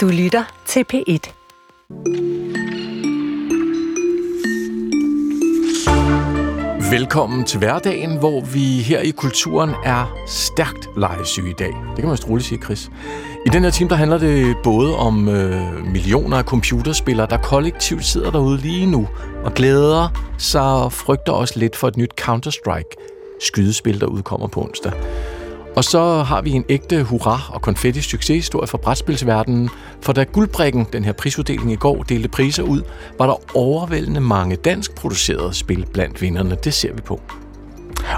Du lytter til P1. Velkommen til hverdagen, hvor vi her i kulturen er stærkt legesyge i dag. Det kan man roligt sige, Chris. I den her time, der handler det både om øh, millioner af computerspillere, der kollektivt sidder derude lige nu og glæder sig og frygter også lidt for et nyt Counter-Strike skydespil, der udkommer på onsdag. Og så har vi en ægte hurra og konfetti succeshistorie fra brætspilsverdenen, for da Guldbrikken, den her prisuddeling i går, delte priser ud, var der overvældende mange dansk producerede spil blandt vinderne. Det ser vi på.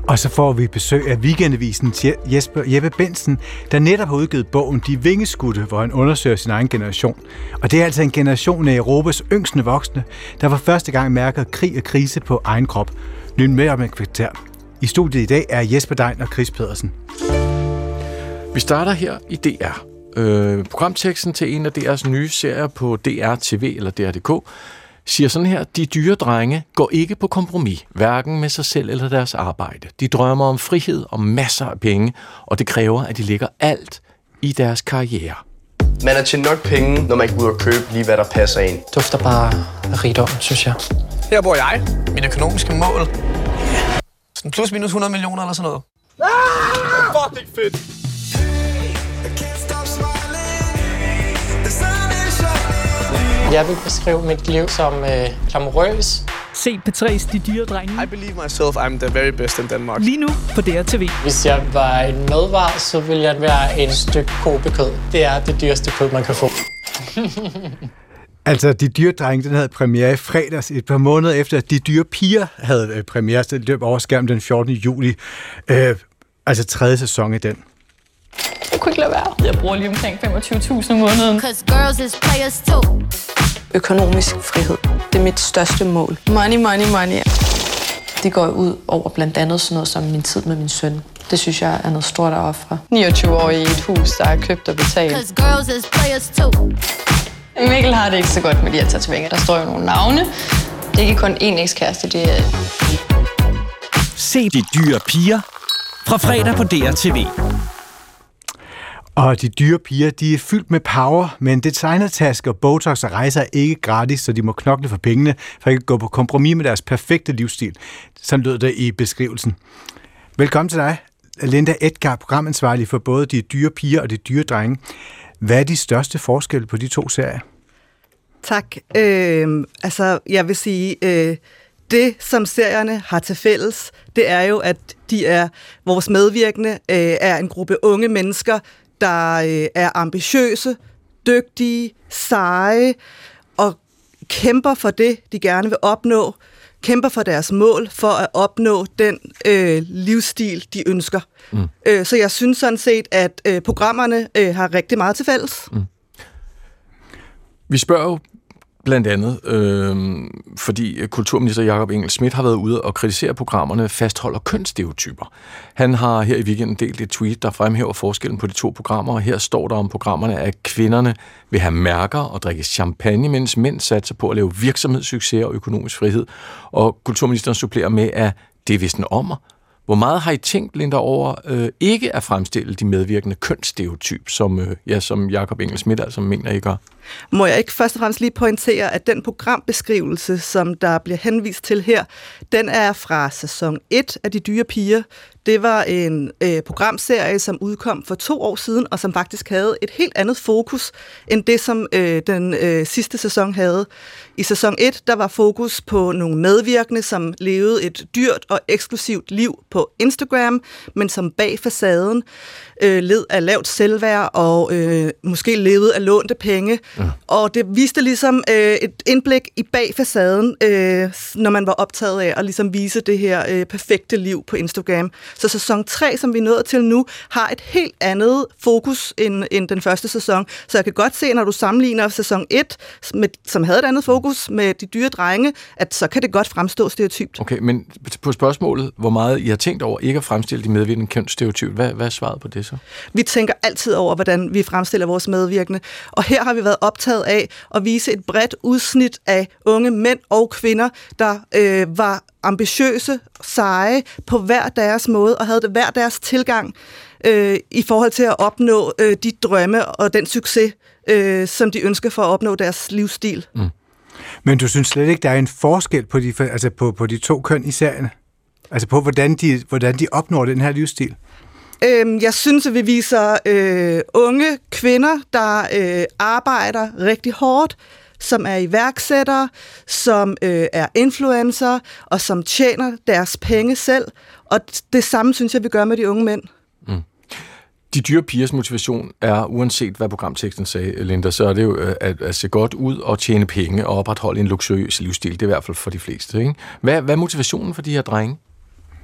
Og så får vi besøg af weekendavisen Jesper Jeppe Bensen, der netop har udgivet bogen De Vingeskudte, hvor han undersøger sin egen generation. Og det er altså en generation af Europas yngste voksne, der for første gang mærker krig og krise på egen krop. Lyn med om et kvarter. I studiet i dag er Jesper Dein og Chris Pedersen. Vi starter her i DR. Øh, programteksten til en af DR's nye serier på DR TV eller DR.dk siger sådan her, de dyre drenge går ikke på kompromis, hverken med sig selv eller deres arbejde. De drømmer om frihed og masser af penge, og det kræver, at de lægger alt i deres karriere. Man er til nok penge, når man kan ud og købe lige, hvad der passer ind. Dufter bare rigdom, synes jeg. Her bor jeg. Mine økonomiske mål. Sådan plus minus 100 millioner eller sådan noget. Ah! Fucking fedt. Jeg vil beskrive mit liv som øh, glamourøs. Se P3's De Dyre Drenge. I believe myself I'm the very best in Denmark. Lige nu på DR TV. Hvis jeg var en madvar, så ville jeg være en stykke kobekød. Det er det dyreste kød, man kan få. Altså, De Dyre Drenge, den havde premiere i fredags, et par måneder efter, at De Dyre Piger havde øh, premiere, så det løb over skærmen den 14. juli. Øh, altså tredje sæson i den. Jeg kunne ikke lade være. Jeg bruger lige omkring 25.000 om måneden. girls is players too. Økonomisk frihed. Det er mit største mål. Money, money, money. Det går ud over blandt andet sådan noget som min tid med min søn. Det synes jeg er noget stort at ofre. 29 år i et hus, der er købt og betalt. Mikkel har det ikke så godt med de her tatoveringer. Der står jo nogle navne. Det er ikke kun én ekskæreste, det er... Se de dyre piger fra fredag på DRTV. Og de dyre piger, de er fyldt med power, men designertasker, botox og rejser er ikke gratis, så de må knokle for pengene, for ikke at gå på kompromis med deres perfekte livsstil. Sådan lød det i beskrivelsen. Velkommen til dig, Linda Edgar, programansvarlig for både de dyre piger og de dyre drenge. Hvad er de største forskelle på de to serier? Tak. Øh, altså, jeg vil sige, øh, det som serierne har til fælles, det er jo, at de er vores medvirkende, øh, er en gruppe unge mennesker, der øh, er ambitiøse, dygtige, seje og kæmper for det, de gerne vil opnå, kæmper for deres mål for at opnå den øh, livsstil, de ønsker. Mm. Øh, så jeg synes sådan set, at øh, programmerne øh, har rigtig meget til fælles. Mm. Vi spørger jo Blandt andet, øh, fordi kulturminister Jakob Engel Schmidt har været ude og kritisere programmerne fastholder kønsstereotyper. Han har her i weekenden delt et tweet, der fremhæver forskellen på de to programmer, og her står der om programmerne, at kvinderne vil have mærker og drikke champagne, mens mænd satser på at lave virksomhedssucces og økonomisk frihed. Og kulturministeren supplerer med, at det er vist en ommer, hvor meget har I tænkt, Linda, over øh, ikke at fremstille de medvirkende kønsstereotyp, som, øh, ja, som Jakob Engel Schmidt altså mener, I gør? Må jeg ikke først og fremmest lige pointere, at den programbeskrivelse, som der bliver henvist til her, den er fra sæson 1 af De Dyre Piger. Det var en øh, programserie, som udkom for to år siden, og som faktisk havde et helt andet fokus, end det, som øh, den øh, sidste sæson havde. I sæson 1, der var fokus på nogle medvirkende, som levede et dyrt og eksklusivt liv på Instagram, men som bag facaden øh, led af lavt selvværd og øh, måske levede af lånte penge. Ja. Og det viste ligesom øh, et indblik i bag facaden, øh, når man var optaget af at ligesom vise det her øh, perfekte liv på Instagram. Så sæson 3, som vi er nået til nu, har et helt andet fokus end, end den første sæson. Så jeg kan godt se, når du sammenligner sæson 1, med, som havde et andet fokus med de dyre drenge, at så kan det godt fremstå stereotypt. Okay, men på spørgsmålet, hvor meget I har tænkt over ikke at fremstille de medvirkende kønsstereotyp, hvad, hvad er svaret på det så? Vi tænker altid over, hvordan vi fremstiller vores medvirkende. Og her har vi været optaget af at vise et bredt udsnit af unge mænd og kvinder, der øh, var ambitiøse, seje på hver deres måde og havde det hver deres tilgang øh, i forhold til at opnå øh, de drømme og den succes, øh, som de ønsker for at opnå deres livsstil. Mm. Men du synes slet ikke, der er en forskel på de, altså på, på de to køn i serien? Altså på, hvordan de, hvordan de opnår den her livsstil? Øh, jeg synes, at vi viser øh, unge kvinder, der øh, arbejder rigtig hårdt, som er iværksættere, som øh, er influencer, og som tjener deres penge selv. Og det samme synes jeg, vi gør med de unge mænd. Mm. De dyre pigers motivation er, uanset hvad programteksten sagde, Linda, så er det jo øh, at, at se godt ud og tjene penge og opretholde en luksuriøs livsstil. Det er i hvert fald for de fleste. Ikke? Hvad, hvad er motivationen for de her drenge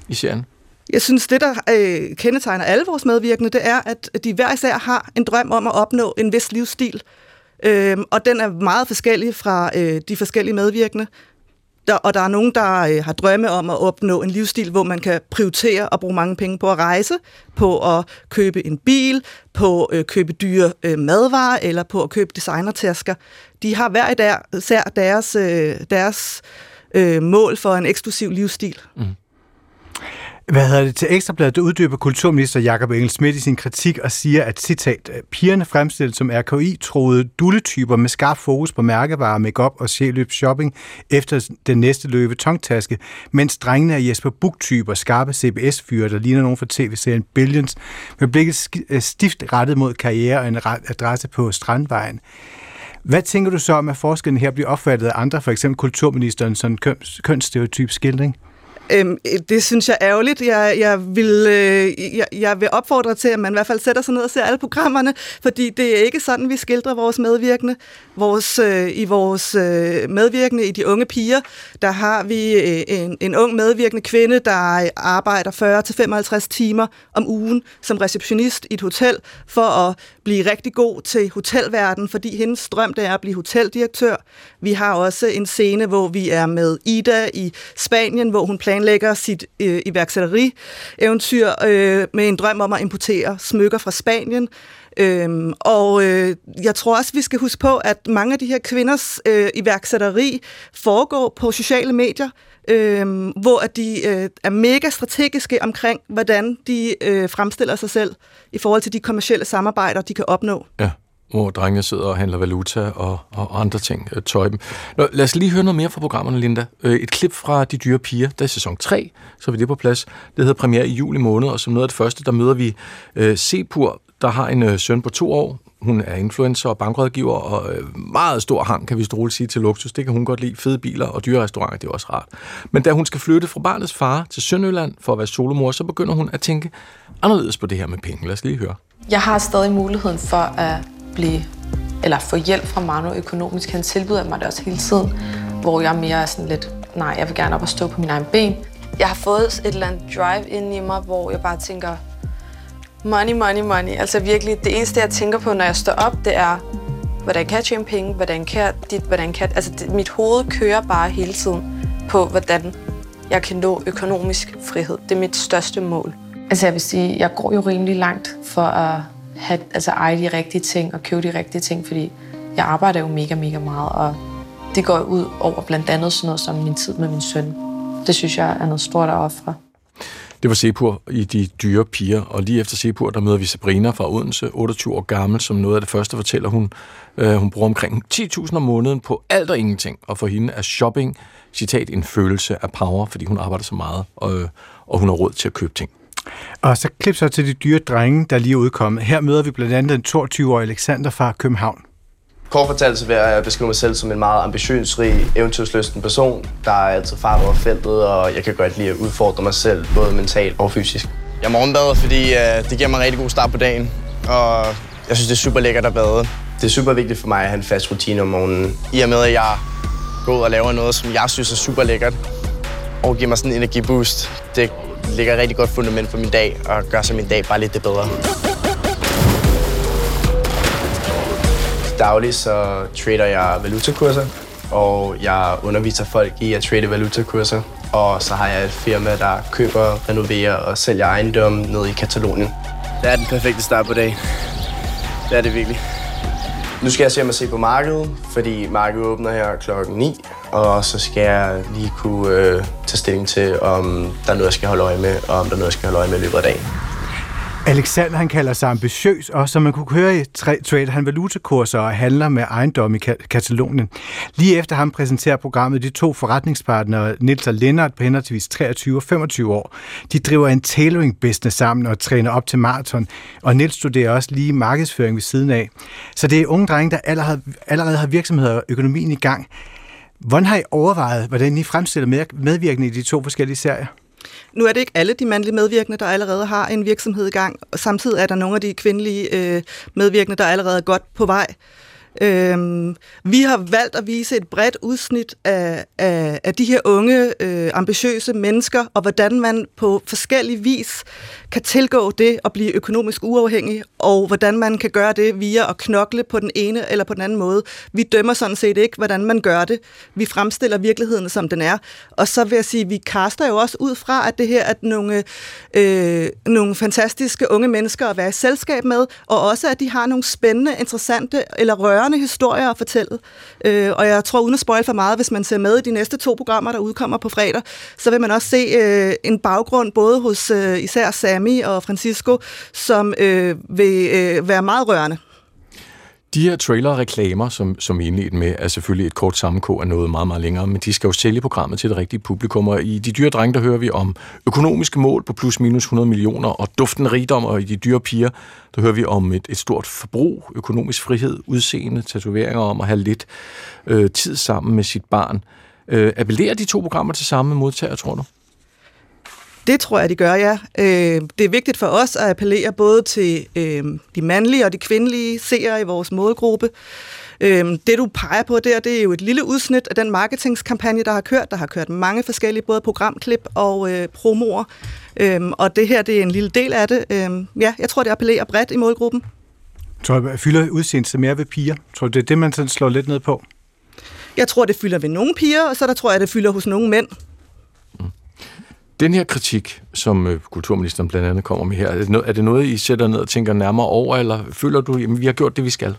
i serien? Jeg synes, det, der øh, kendetegner alle vores medvirkende, det er, at de hver især har en drøm om at opnå en vis livsstil. Øh, og den er meget forskellig fra øh, de forskellige medvirkende. Der, og der er nogen, der øh, har drømme om at opnå en livsstil, hvor man kan prioritere at bruge mange penge på at rejse, på at købe en bil, på at øh, købe dyre øh, madvarer eller på at købe designertasker. De har hver især deres, øh, deres øh, mål for en eksklusiv livsstil. Mm. Hvad hedder det til Ekstrabladet, der uddyber kulturminister Jakob Engel Schmidt i sin kritik og siger, at citat, øh, pigerne fremstillet som RKI-troede dulletyper med skarp fokus på mærkevarer, makeup og sjæløb shopping efter den næste løbe tongtaske, mens drengene er Jesper Buk-typer, skarpe CBS-fyre, der ligner nogen fra tv-serien Billions, med blikket øh, stift rettet mod karriere og en adresse på Strandvejen. Hvad tænker du så om, at forskellen her bliver opfattet af andre, for eksempel kulturministeren, sådan kønsstereotyp skildring? Øhm, det synes jeg er ærgerligt. Jeg, jeg, vil, øh, jeg, jeg vil opfordre til, at man i hvert fald sætter sig ned og ser alle programmerne, fordi det er ikke sådan, vi skildrer vores medvirkende. Vores, øh, I vores øh, medvirkende i De Unge Piger, der har vi øh, en, en ung medvirkende kvinde, der arbejder 40-55 timer om ugen som receptionist i et hotel, for at blive rigtig god til hotelverdenen, fordi hendes drøm det er at blive hoteldirektør. Vi har også en scene, hvor vi er med Ida i Spanien, hvor hun planlægger sit øh, iværksætteri-eventyr øh, med en drøm om at importere smykker fra Spanien. Øhm, og øh, jeg tror også, vi skal huske på, at mange af de her kvinders øh, iværksætteri foregår på sociale medier, øh, hvor de øh, er mega strategiske omkring, hvordan de øh, fremstiller sig selv i forhold til de kommercielle samarbejder, de kan opnå. Ja hvor drengene sidder og handler valuta og, og andre ting, øh, tøj dem. Nå, lad os lige høre noget mere fra programmerne, Linda. Øh, et klip fra De Dyre Piger, der er sæson 3, så er vi det på plads. Det hedder premiere i juli måned, og som noget af det første, der møder vi øh, Sepur, der har en øh, søn på to år. Hun er influencer og bankrådgiver, og øh, meget stor hang, kan vi roligt sige, til luksus. Det kan hun godt lide. Fede biler og dyre restauranter, det er også rart. Men da hun skal flytte fra barnets far til Sønderjylland for at være solomor, så begynder hun at tænke anderledes på det her med penge. Lad os lige høre. Jeg har stadig muligheden for at blive eller få hjælp fra Manu økonomisk. Han tilbyder mig det også hele tiden, hvor jeg mere er sådan lidt, nej, jeg vil gerne op og stå på mine egne ben. Jeg har fået et eller andet drive ind i mig, hvor jeg bare tænker, money, money, money. Altså virkelig, det eneste, jeg tænker på, når jeg står op, det er, hvordan kan jeg tjene penge, hvordan kan jeg dit, hvordan kan jeg... Altså, det, mit hoved kører bare hele tiden på, hvordan jeg kan nå økonomisk frihed. Det er mit største mål. Altså, jeg vil sige, jeg går jo rimelig langt for at have, altså eje de rigtige ting og købe de rigtige ting, fordi jeg arbejder jo mega, mega meget, og det går ud over blandt andet sådan noget som min tid med min søn. Det synes jeg er noget stort at ofre. Det var Sepur i De Dyre Piger, og lige efter Sepur, der møder vi Sabrina fra Odense, 28 år gammel, som noget af det første fortæller hun. Øh, hun bruger omkring 10.000 om måneden på alt og ingenting, og for hende er shopping, citat, en følelse af power, fordi hun arbejder så meget, og, øh, og hun har råd til at købe ting. Og så klip så til de dyre drenge, der lige er udkommet. Her møder vi blandt andet den 22-årige Alexander fra København. Kort fortalt så vil jeg beskrive mig selv som en meget ambitionsrig, eventyrsløsten person, der er altid far over feltet, og jeg kan godt lide at udfordre mig selv, både mentalt og fysisk. Jeg morgenbader, fordi øh, det giver mig en rigtig god start på dagen, og jeg synes, det er super lækkert at bade. Det er super vigtigt for mig at have en fast rutine om morgenen. I og med, at jeg går ud og laver noget, som jeg synes er super lækkert, og giver mig sådan en energiboost, det lægger et rigtig godt fundament for min dag, og gør så min dag bare lidt det bedre. Dagligt så trader jeg valutakurser, og jeg underviser folk i at trade valutakurser. Og så har jeg et firma, der køber, renoverer og sælger ejendom nede i Katalonien. Det er den perfekte start på dagen. Det er det virkelig. Nu skal jeg se mig se på markedet, fordi markedet åbner her klokken 9, og så skal jeg lige kunne øh, tage stilling til, om der er noget, jeg skal holde øje med, og om der er noget, jeg skal holde øje med i løbet af dagen. Alexander han kalder sig ambitiøs, og som man kunne høre i Trade, han valutakurser og handler med ejendom i Katalonien. Lige efter ham præsenterer programmet de to forretningspartnere, Nils og Lennart på henholdsvis 23 og 25 år. De driver en tailoring business sammen og træner op til maraton, og Nils studerer også lige markedsføring ved siden af. Så det er unge drenge, der allerede, allerede har virksomheder og økonomien i gang. Hvordan har I overvejet, hvordan I fremstiller medvirkende i de to forskellige serier? Nu er det ikke alle de mandlige medvirkende, der allerede har en virksomhed i gang, og samtidig er der nogle af de kvindelige øh, medvirkende, der er allerede godt på vej. Øhm, vi har valgt at vise et bredt udsnit af, af, af de her unge, øh, ambitiøse mennesker, og hvordan man på forskellig vis kan tilgå det at blive økonomisk uafhængig, og hvordan man kan gøre det via at knokle på den ene eller på den anden måde. Vi dømmer sådan set ikke, hvordan man gør det. Vi fremstiller virkeligheden, som den er. Og så vil jeg sige, vi kaster jo også ud fra, at det her er nogle, øh, nogle fantastiske unge mennesker at være i selskab med, og også at de har nogle spændende, interessante eller rørende historier at fortælle. Øh, og jeg tror, uden at spoil for meget, hvis man ser med i de næste to programmer, der udkommer på fredag, så vil man også se øh, en baggrund både hos øh, især Sammy og Francisco, som øh, vil øh, være meget rørende. De her trailer-reklamer, som, som I indledte med, er selvfølgelig et kort sammenkog af noget meget, meget længere, men de skal jo sælge programmet til det rigtige publikum, og i De Dyre Drenge, der hører vi om økonomiske mål på plus minus 100 millioner, og duften rigdom, og i De Dyre Piger, der hører vi om et, et stort forbrug, økonomisk frihed, udseende, tatoveringer om at have lidt øh, tid sammen med sit barn. Øh, appellerer de to programmer til samme modtager, tror du? Det tror jeg, de gør, ja. Øh, det er vigtigt for os at appellere både til øh, de mandlige og de kvindelige seere i vores målgruppe. Øh, det, du peger på der, det er jo et lille udsnit af den marketingskampagne, der har kørt. Der har kørt mange forskellige, både programklip og øh, promoer. Øh, og det her, det er en lille del af det. Øh, ja, jeg tror, det appellerer bredt i målgruppen. Tror du, fylder udseendet mere ved piger? Tror du, det er det, man sådan slår lidt ned på? Jeg tror, det fylder ved nogle piger, og så der tror jeg, det fylder hos nogle mænd. Den her kritik, som øh, kulturministeren blandt andet kommer med her, er er det noget, I sætter ned og tænker nærmere over, eller føler du, at vi har gjort det, vi skal?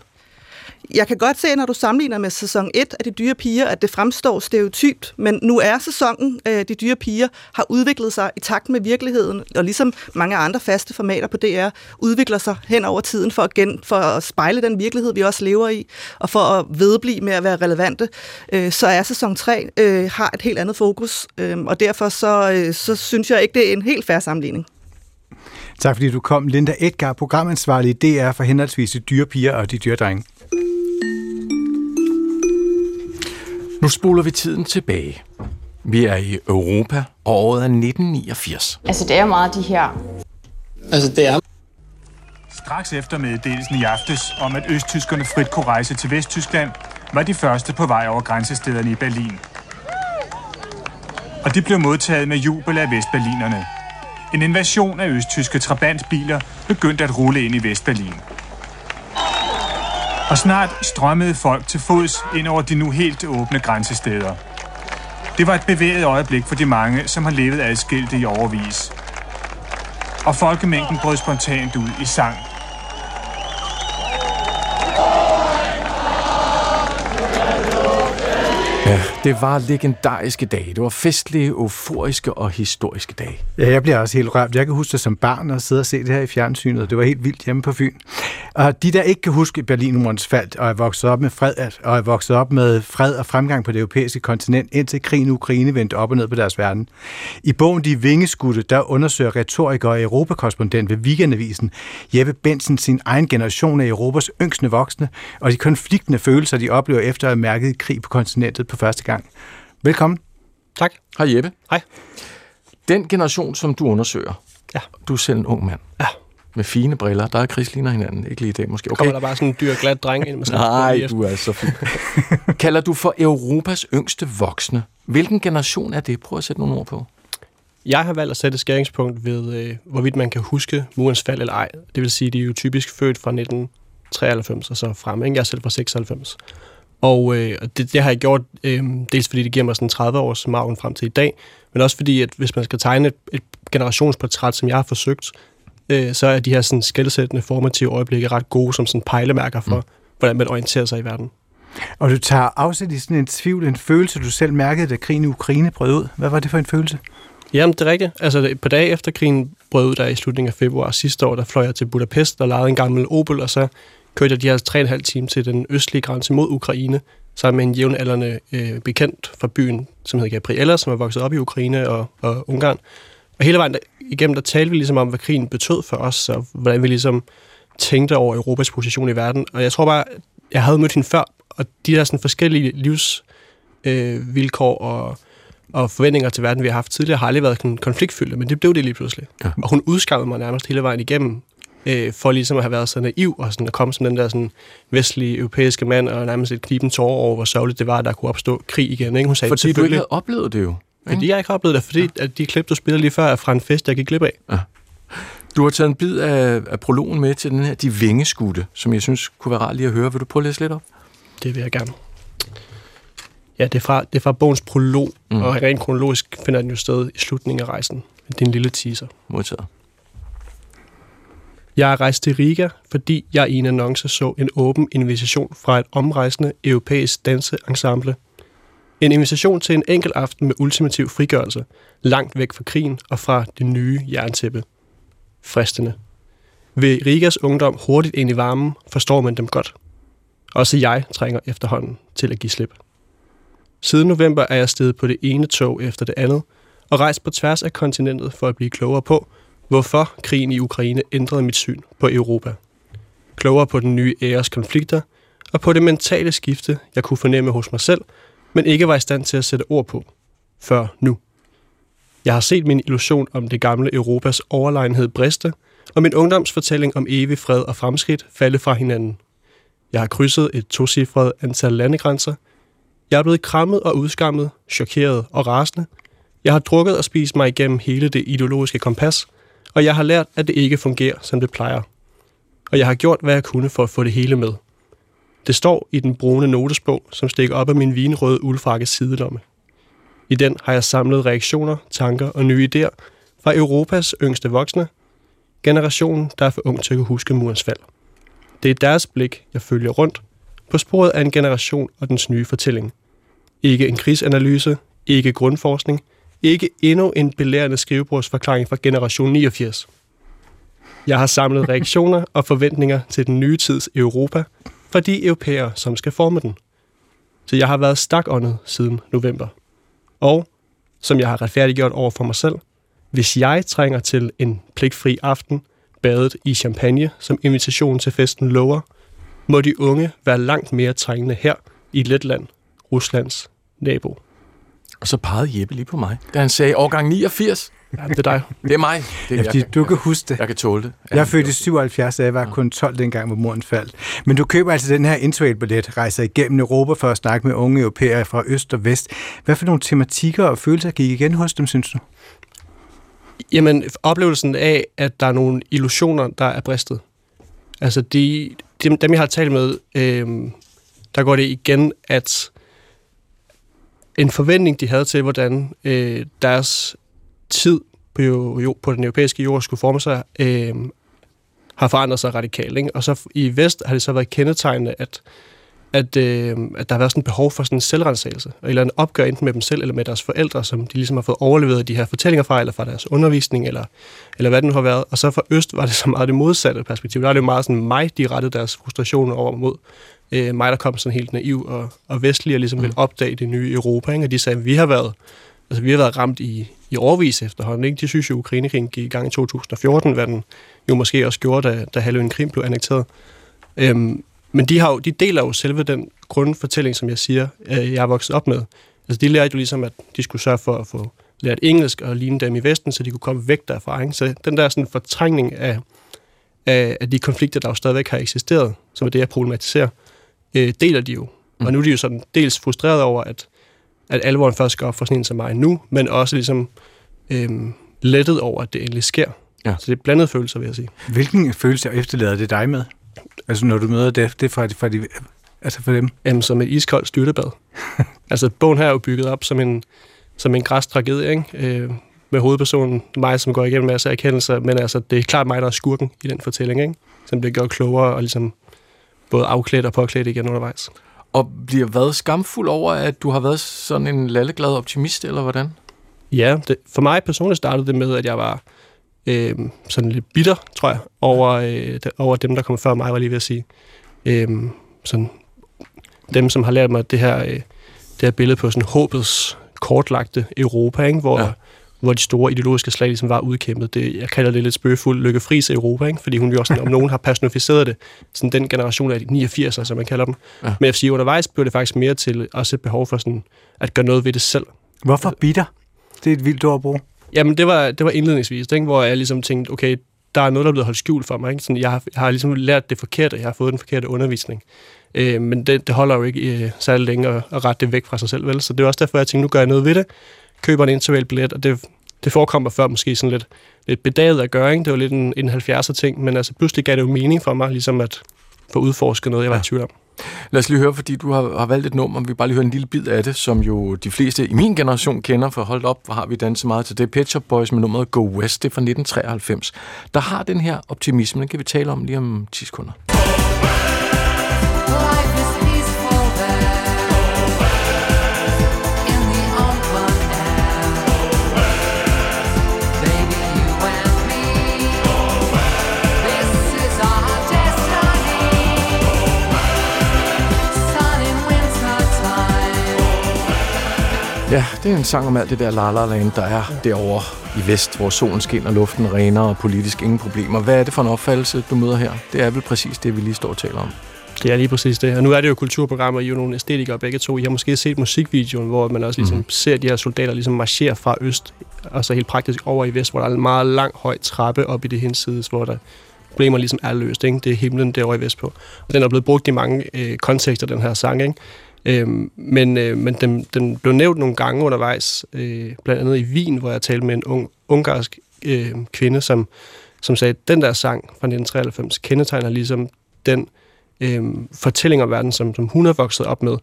Jeg kan godt se, når du sammenligner med sæson 1 af De Dyre Piger, at det fremstår stereotypt, men nu er sæsonen øh, De Dyre Piger har udviklet sig i takt med virkeligheden, og ligesom mange andre faste formater på DR, udvikler sig hen over tiden for at, gen, for at spejle den virkelighed, vi også lever i, og for at vedblive med at være relevante, øh, så er sæson 3 øh, har et helt andet fokus, øh, og derfor så, øh, så synes jeg ikke, det er en helt færre sammenligning. Tak fordi du kom, Linda Edgar, programansvarlig i DR for henholdsvis de dyre piger og de dyre drenge. Nu spoler vi tiden tilbage. Vi er i Europa, og året er 1989. Altså, det er meget de her... Altså, det er... Straks efter meddelelsen i aftes om, at østtyskerne frit kunne rejse til Vesttyskland, var de første på vej over grænsestederne i Berlin. Og de blev modtaget med jubel af vestberlinerne. En invasion af østtyske trabantbiler begyndte at rulle ind i Vestberlin. Og snart strømmede folk til fods ind over de nu helt åbne grænsesteder. Det var et bevæget øjeblik for de mange, som har levet adskilte i overvis. Og folkemængden brød spontant ud i sang Ja, det var legendariske dage. Det var festlige, euforiske og historiske dage. Ja, jeg bliver også helt rørt. Jeg kan huske det som barn og sidde og se det her i fjernsynet. Det var helt vildt hjemme på Fyn. Og de, der ikke kan huske Berlinmurens fald og er vokset op med fred, og er vokset op med fred og fremgang på det europæiske kontinent, indtil krigen i Ukraine vendte op og ned på deres verden. I bogen De Vingeskudte, der undersøger retoriker og europakorrespondent ved Weekendavisen Jeppe Bensen sin egen generation af Europas yngste voksne, og de konfliktende følelser, de oplever efter at have mærket krig på kontinentet på første gang. Velkommen. Tak. Hej Jeppe. Hej. Den generation, som du undersøger, ja. du er selv en ung mand. Ja. Med fine briller. Der er Chris ligner hinanden. Ikke lige i dag måske. Okay. Kommer der bare sådan en dyr, glat dreng ind? Måske Nej, du er så fin. Kalder du for Europas yngste voksne. Hvilken generation er det? Prøv at sætte nogle ord på. Jeg har valgt at sætte et skæringspunkt ved, øh, hvorvidt man kan huske murens fald eller ej. Det vil sige, de er jo typisk født fra 1993 og så frem. Ikke? Jeg er selv fra 96. Og øh, det, det har jeg gjort, øh, dels fordi det giver mig sådan 30 års margen frem til i dag, men også fordi, at hvis man skal tegne et, et generationsportræt, som jeg har forsøgt, øh, så er de her sådan skældsættende formative øjeblikke ret gode som sådan pejlemærker for, mm. hvordan man orienterer sig i verden. Og du tager afsæt i sådan en tvivl, en følelse, du selv mærkede, da krigen i Ukraine brød ud. Hvad var det for en følelse? Jamen, det er rigtigt. Altså, på dag efter krigen brød ud der i slutningen af februar sidste år, der fløj jeg til Budapest og lejede en gammel Opel, og så kørte jeg de her 3,5 timer til den østlige grænse mod Ukraine, sammen med en jævnaldrende øh, bekendt fra byen, som hedder Gabriella, som er vokset op i Ukraine og, og Ungarn. Og hele vejen der, igennem, der talte vi ligesom om, hvad krigen betød for os, og hvordan vi ligesom tænkte over Europas position i verden. Og jeg tror bare, jeg havde mødt hende før, og de der sådan forskellige livsvilkår øh, og, og forventninger til verden, vi har haft tidligere, har aldrig været konfliktfyldte, men det blev det lige pludselig. Ja. Og hun udskammede mig nærmest hele vejen igennem, øh, for ligesom at have været så naiv og sådan at komme som den der sådan vestlige europæiske mand og nærmest et kniben tårer over, hvor sørgeligt det var, at der kunne opstå krig igen. Ikke? Hun sagde, fordi du ikke havde oplevet det jo. Fordi jeg ikke har oplevet det, fordi ja. at de klip, du spillede lige før, er fra en fest, jeg gik glip af. Ja. Du har taget en bid af, af prologen med til den her De Vingeskudte, som jeg synes kunne være rart lige at høre. Vil du prøve at læse lidt op? Det vil jeg gerne. Ja, det er fra, det er fra bogens prolog, mm. og rent kronologisk finder den jo sted i slutningen af rejsen. Det er en lille teaser. Modtaget. Jeg er rejst til Riga, fordi jeg i en annonce så en åben invitation fra et omrejsende europæisk danseensemble. En invitation til en enkelt aften med ultimativ frigørelse, langt væk fra krigen og fra det nye jerntæppe. Fristende. Ved Rigas ungdom hurtigt ind i varmen, forstår man dem godt. Også jeg trænger efterhånden til at give slip. Siden november er jeg steget på det ene tog efter det andet, og rejst på tværs af kontinentet for at blive klogere på, hvorfor krigen i Ukraine ændrede mit syn på Europa. Klogere på den nye æres konflikter, og på det mentale skifte, jeg kunne fornemme hos mig selv, men ikke var i stand til at sætte ord på, før nu. Jeg har set min illusion om det gamle Europas overlegenhed briste, og min ungdomsfortælling om evig fred og fremskridt falde fra hinanden. Jeg har krydset et tocifret antal landegrænser. Jeg er blevet krammet og udskammet, chokeret og rasende. Jeg har drukket og spist mig igennem hele det ideologiske kompas – og jeg har lært, at det ikke fungerer, som det plejer. Og jeg har gjort, hvad jeg kunne for at få det hele med. Det står i den brune notesbog, som stikker op af min vinrøde uldfrakkes sidelomme. I den har jeg samlet reaktioner, tanker og nye idéer fra Europas yngste voksne, generationen, der er for ung til at huske murens fald. Det er deres blik, jeg følger rundt, på sporet af en generation og dens nye fortælling. Ikke en krigsanalyse, ikke grundforskning, ikke endnu en belærende skrivebordsforklaring fra generation 89. Jeg har samlet reaktioner og forventninger til den nye tids Europa fra de europæere, som skal forme den. Så jeg har været stakåndet siden november. Og, som jeg har retfærdiggjort over for mig selv, hvis jeg trænger til en pligtfri aften, badet i champagne, som invitation til festen lover, må de unge være langt mere trængende her i Letland, Ruslands nabo. Og så pegede Jeppe lige på mig, da han sagde årgang 89. Ja, det er dig. Det er mig. Det er, ja, fordi du kan huske det. Jeg kan tåle det. Jeg er født i 77, så jeg var kun 12 dengang, hvor moren faldt. Men du køber altså den her interrail-billet, rejser igennem Europa for at snakke med unge europæere fra øst og vest. Hvad for nogle tematikker og følelser gik igen hos dem, synes du? Jamen, oplevelsen af, at der er nogle illusioner, der er bristet. Altså, de, dem, dem jeg har talt med, øh, der går det igen, at en forventning, de havde til, hvordan øh, deres tid på, jo, på den europæiske jord skulle forme sig, øh, har forandret sig radikalt. Ikke? Og så i vest har det så været kendetegnende, at, at, øh, at der har været sådan et behov for sådan en selvrensagelse, eller en opgør enten med dem selv eller med deres forældre, som de ligesom har fået overleveret de her fortællinger fra, eller fra deres undervisning, eller, eller hvad det nu har været. Og så for øst var det så meget det modsatte perspektiv. Der er det jo meget sådan mig, de rettede deres frustrationer over mod, øh, mig, der kom sådan helt naiv og, og vestlig, og ligesom mm. ville opdage det nye Europa. Ikke? Og de sagde, at vi har været, altså, vi har været ramt i, i overvis efterhånden. Ikke? De synes jo, at Ukrainekrigen gik i gang i 2014, hvad den jo måske også gjorde, da, da halvøen Krim blev annekteret. Øhm, men de, har jo, de deler jo selve den grundfortælling, som jeg siger, øh, jeg er vokset op med. Altså, de lærte jo ligesom, at de skulle sørge for at få lært engelsk og ligne dem i Vesten, så de kunne komme væk derfra. Ikke? Så den der sådan fortrængning af, af, af de konflikter, der jo stadigvæk har eksisteret, som er det, jeg problematiserer, øh, deler de jo. Mm. Og nu er de jo sådan dels frustreret over, at, at alvoren først skal op for sådan en som mig nu, men også ligesom øh, lettet over, at det endelig sker. Ja. Så det er blandede følelser, vil jeg sige. Hvilken følelse efterlader det dig med? Altså når du møder det, det er fra, fra, de, altså for dem? Jamen som et iskoldt styrtebad. altså bogen her er jo bygget op som en, som en græs tragedie, ikke? Øh, med hovedpersonen, mig, som går igennem en masse erkendelser, men altså, det er klart mig, der er skurken i den fortælling, ikke? som bliver gjort klogere og ligesom både afklædt og påklædt igen undervejs. Og bliver været skamfuld over, at du har været sådan en lalleglad optimist, eller hvordan? Ja, det, for mig personligt startede det med, at jeg var øh, sådan lidt bitter, tror jeg, over, øh, over dem, der kom før mig, var lige ved at sige. Øh, sådan, dem, som har lært mig det her, øh, det her billede på sådan håbets kortlagte Europa, ikke? Hvor, ja. Hvor de store ideologiske slag ligesom var udkæmpet. Det, jeg kalder det lidt spøgefuldt Lykke Friis Europa, ikke? fordi hun jo også, om nogen har personificeret det, sådan den generation af de 89'ere, som man kalder dem. Ja. Men jeg siger, undervejs blev det faktisk mere til også et behov for sådan, at gøre noget ved det selv. Hvorfor bitter? Det er et vildt ord at bruge. Jamen, det var, det var indledningsvis, ikke? hvor jeg ligesom tænkte, okay, der er noget, der er blevet holdt skjult for mig. Ikke? Sådan, jeg, har, jeg har ligesom lært det forkerte, jeg har fået den forkerte undervisning. Øh, men det, det holder jo ikke øh, særlig længe at, at rette det væk fra sig selv, vel? Så det er også derfor, jeg tænkte, nu gør jeg noget ved det. Køber en intervalbillet, og det, det forekommer før måske sådan lidt, lidt bedaget at gøre, ikke? Det var lidt en, en 70'er ting, men altså pludselig gav det jo mening for mig, ligesom at få udforsket noget, jeg var ja. i tvivl om. Lad os lige høre, fordi du har, har valgt et nummer, vi bare lige høre en lille bid af det, som jo de fleste i min generation kender, for holdt op, hvor har vi danset meget til det. Pet Shop Boys med nummeret Go West, det er fra 1993. Der har den her optimisme, den kan vi tale om lige om 10 sekunder. Ja, det er en sang om alt det der La La Land, der er derovre i vest, hvor solen skinner, luften er renere og politisk ingen problemer. Hvad er det for en opfattelse, du møder her? Det er vel præcis det, vi lige står og taler om. Det er lige præcis det. Og nu er det jo kulturprogrammer, I er jo nogle æstetikere begge to. I har måske set musikvideoen, hvor man også ligesom mm. ser de her soldater ligesom marchere fra øst, og så helt praktisk over i vest, hvor der er en meget lang, høj trappe op i det hensides, hvor der problemer ligesom er løst. Ikke? Det er himlen derovre i vest på. Og den er blevet brugt i mange øh, kontekster, den her sang. Ikke? Øhm, men øh, men den, den blev nævnt nogle gange undervejs, øh, blandt andet i Wien, hvor jeg talte med en ung, ungarsk øh, kvinde, som, som sagde, at den der sang fra 1993 kendetegner ligesom den øh, fortælling om verden, som, som hun er vokset op med,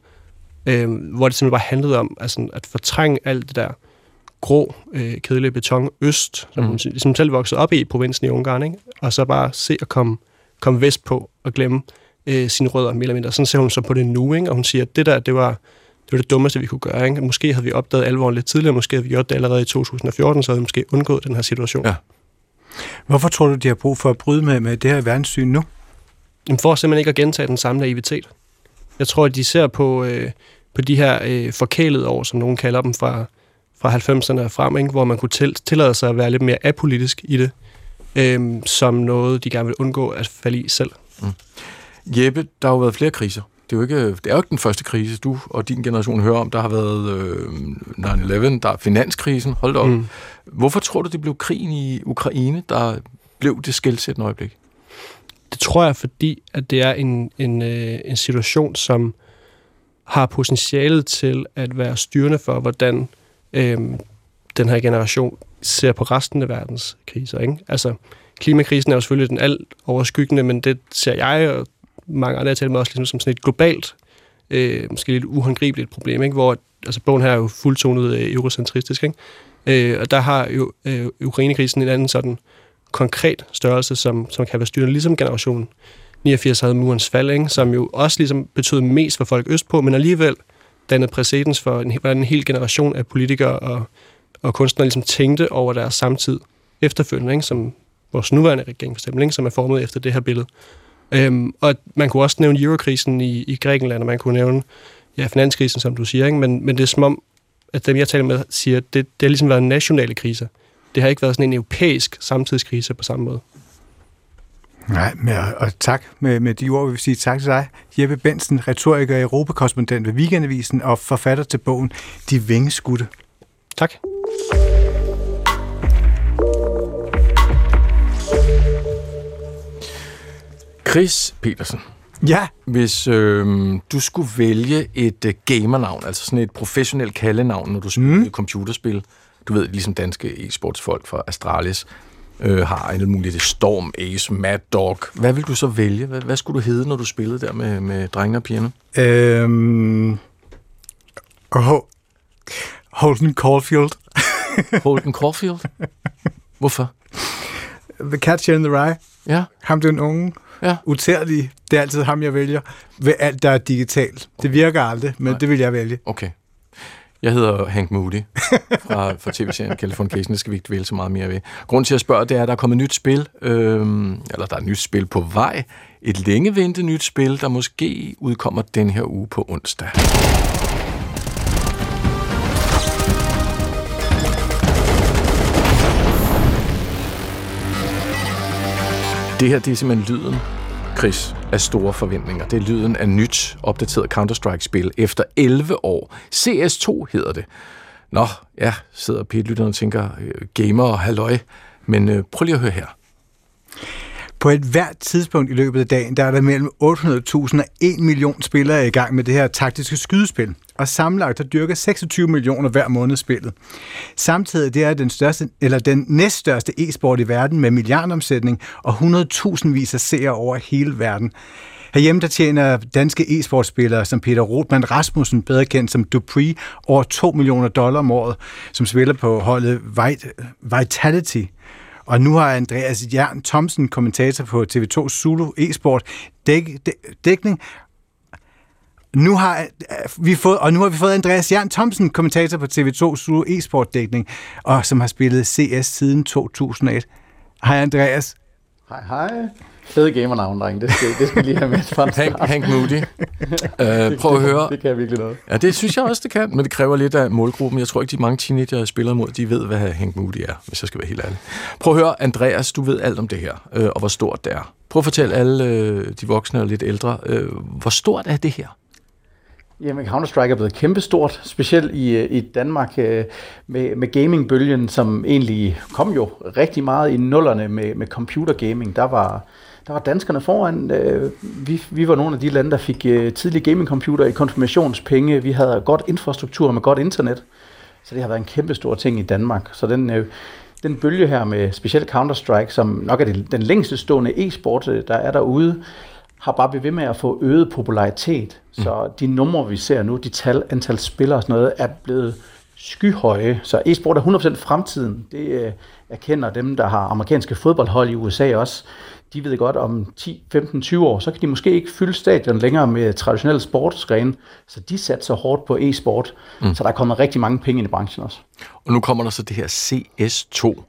øh, hvor det simpelthen bare handlede om altså, at fortrænge alt det der grå, øh, kedelige beton øst, som mm. hun ligesom selv voksede op i, i provinsen i Ungarn, ikke? og så bare se at komme, komme vest på og glemme øh, sine rødder, mere eller mindre. Sådan ser hun så på det nu, ikke? og hun siger, at det der, det var, det var det dummeste, vi kunne gøre. Ikke? Måske havde vi opdaget alvoren lidt tidligere, måske havde vi gjort det allerede i 2014, så havde vi måske undgået den her situation. Ja. Hvorfor tror du, de har brug for at bryde med, med det her verdenssyn nu? Jamen for simpelthen ikke at gentage den samme naivitet. Jeg tror, at de ser på, øh, på de her øh, forkælede år, som nogen kalder dem fra, fra 90'erne og frem, ikke? hvor man kunne til, tillade sig at være lidt mere apolitisk i det, øh, som noget, de gerne vil undgå at falde i selv. Mm. Jeppe, der har jo været flere kriser. Det er jo ikke, det er jo ikke den første krise, du og din generation hører om. Der har været øh, 9-11, der er finanskrisen. Hold da op. Mm. Hvorfor tror du, det blev krigen i Ukraine, der blev det skældsættende øjeblik? Det tror jeg, fordi at det er en, en, øh, en situation, som har potentialet til at være styrende for, hvordan øh, den her generation ser på resten af verdens kriser. Ikke? Altså, klimakrisen er jo selvfølgelig den alt overskyggende, men det ser jeg og mange andre, jeg taler med også ligesom som sådan et globalt, øh, måske lidt uhåndgribeligt problem, ikke? hvor altså, bogen her er jo fuldtonet øh, eurocentristisk, ikke? Øh, og der har jo øh, Ukrainekrisen en anden sådan konkret størrelse, som, som kan være styrende, ligesom generationen 89 havde murens fald, ikke? som jo også ligesom betød mest for folk østpå, men alligevel dannede præcedens for en, en hel generation af politikere og, og kunstnere ligesom tænkte over deres samtid efterfølgende, ikke? som vores nuværende regering for eksempel, ikke? som er formet efter det her billede. Øhm, og man kunne også nævne eurokrisen i, i Grækenland, og man kunne nævne ja, finanskrisen, som du siger, ikke? Men, men det er som om, at dem, jeg taler med, siger, at det, det har ligesom været nationale kriser. Det har ikke været sådan en europæisk samtidskrise på samme måde. Nej, men, og tak med, med de ord, vi vil sige tak til dig. Jeppe Bensen, retoriker, europakorrespondent ved Weekendavisen og forfatter til bogen De Vingeskudte. Tak. Chris Petersen. Ja. Hvis øh, du skulle vælge et uh, gamernavn, altså sådan et professionelt kaldenavn, når du spiller mm. computerspil, du ved, ligesom danske e-sportsfolk fra Astralis øh, har en muligt Storm, Ace, Mad Dog. Hvad vil du så vælge? Hvad, hvad skulle du hedde, når du spillede der med, med drengene og pigerne? Øhm... Oh, Holden Caulfield. Holden Caulfield? Hvorfor? The Catcher in the Rye. Ja. Ham den unge Ja. Utærlige. Det er altid ham, jeg vælger. Ved alt, der er digitalt. Det virker aldrig, men Nej. det vil jeg vælge. Okay. Jeg hedder Hank Moody fra, fra tv-serien Californication. Det skal vi ikke dvæle så meget mere ved. Grunden til at spørge, det er, at der er kommet et nyt spil, øhm, eller der er et nyt spil på vej. Et længe ventet nyt spil, der måske udkommer den her uge på onsdag. Det her, det er simpelthen lyden, Chris, af store forventninger. Det er lyden af nyt, opdateret Counter-Strike-spil efter 11 år. CS2 hedder det. Nå, ja, sidder Pete-lytterne og tænker, øh, gamer og halløj. Men øh, prøv lige at høre her. På et hvert tidspunkt i løbet af dagen, der er der mellem 800.000 og 1 million spillere i gang med det her taktiske skydespil. Og sammenlagt der dyrker 26 millioner hver måned spillet. Samtidig det er den, største, eller den næststørste e-sport i verden med milliardomsætning og 100.000 vis af seere over hele verden. Herhjemme der tjener danske e-sportspillere som Peter Rotman Rasmussen, bedre kendt som Dupree, over 2 millioner dollar om året, som spiller på holdet Vitality. Og nu har Andreas Jern Thomsen, kommentator på TV2 Zulu e-sport, dæk, dækning. Nu har øh, vi fået, og nu har vi fået Andreas Jern Thomsen, kommentator på TV2 Zulu e-sport dækning, og som har spillet CS siden 2001. Hej Andreas. Hej hej. Fede gamernavn, dreng. Det skal, det skal lige have med fra Hank, Hank Moody. uh, prøv at høre. Det kan virkelig noget. Ja, det synes jeg også, det kan. Men det kræver lidt af målgruppen. Jeg tror ikke, de mange teenager, jeg spiller imod, de ved, hvad Hank Moody er, hvis jeg skal være helt ærlig. Prøv at høre, Andreas, du ved alt om det her, øh, og hvor stort det er. Prøv at fortælle alle øh, de voksne og lidt ældre, øh, hvor stort er det her? Jamen, Counter-Strike er blevet kæmpestort, specielt i, i Danmark med, med gamingbølgen, som egentlig kom jo rigtig meget i nullerne med, med computergaming. Der var, der var danskerne foran. Øh, vi, vi var nogle af de lande, der fik øh, tidlige gamingcomputer i konfirmationspenge. Vi havde godt infrastruktur med godt internet. Så det har været en kæmpe stor ting i Danmark. Så den, øh, den bølge her med specielt Counter-Strike, som nok er det, den længste stående e-sport, der er derude, har bare blivet ved med at få øget popularitet. Mm. Så de numre, vi ser nu, de tal, antal spillere og sådan noget, er blevet skyhøje. Så e-sport er 100% fremtiden. Det erkender dem, der har amerikanske fodboldhold i USA også de ved godt, om 10, 15, 20 år, så kan de måske ikke fylde stadion længere med traditionelle sportsgrene, så de satser hårdt på e-sport, mm. så der er kommet rigtig mange penge ind i branchen også. Og nu kommer der så det her CS2.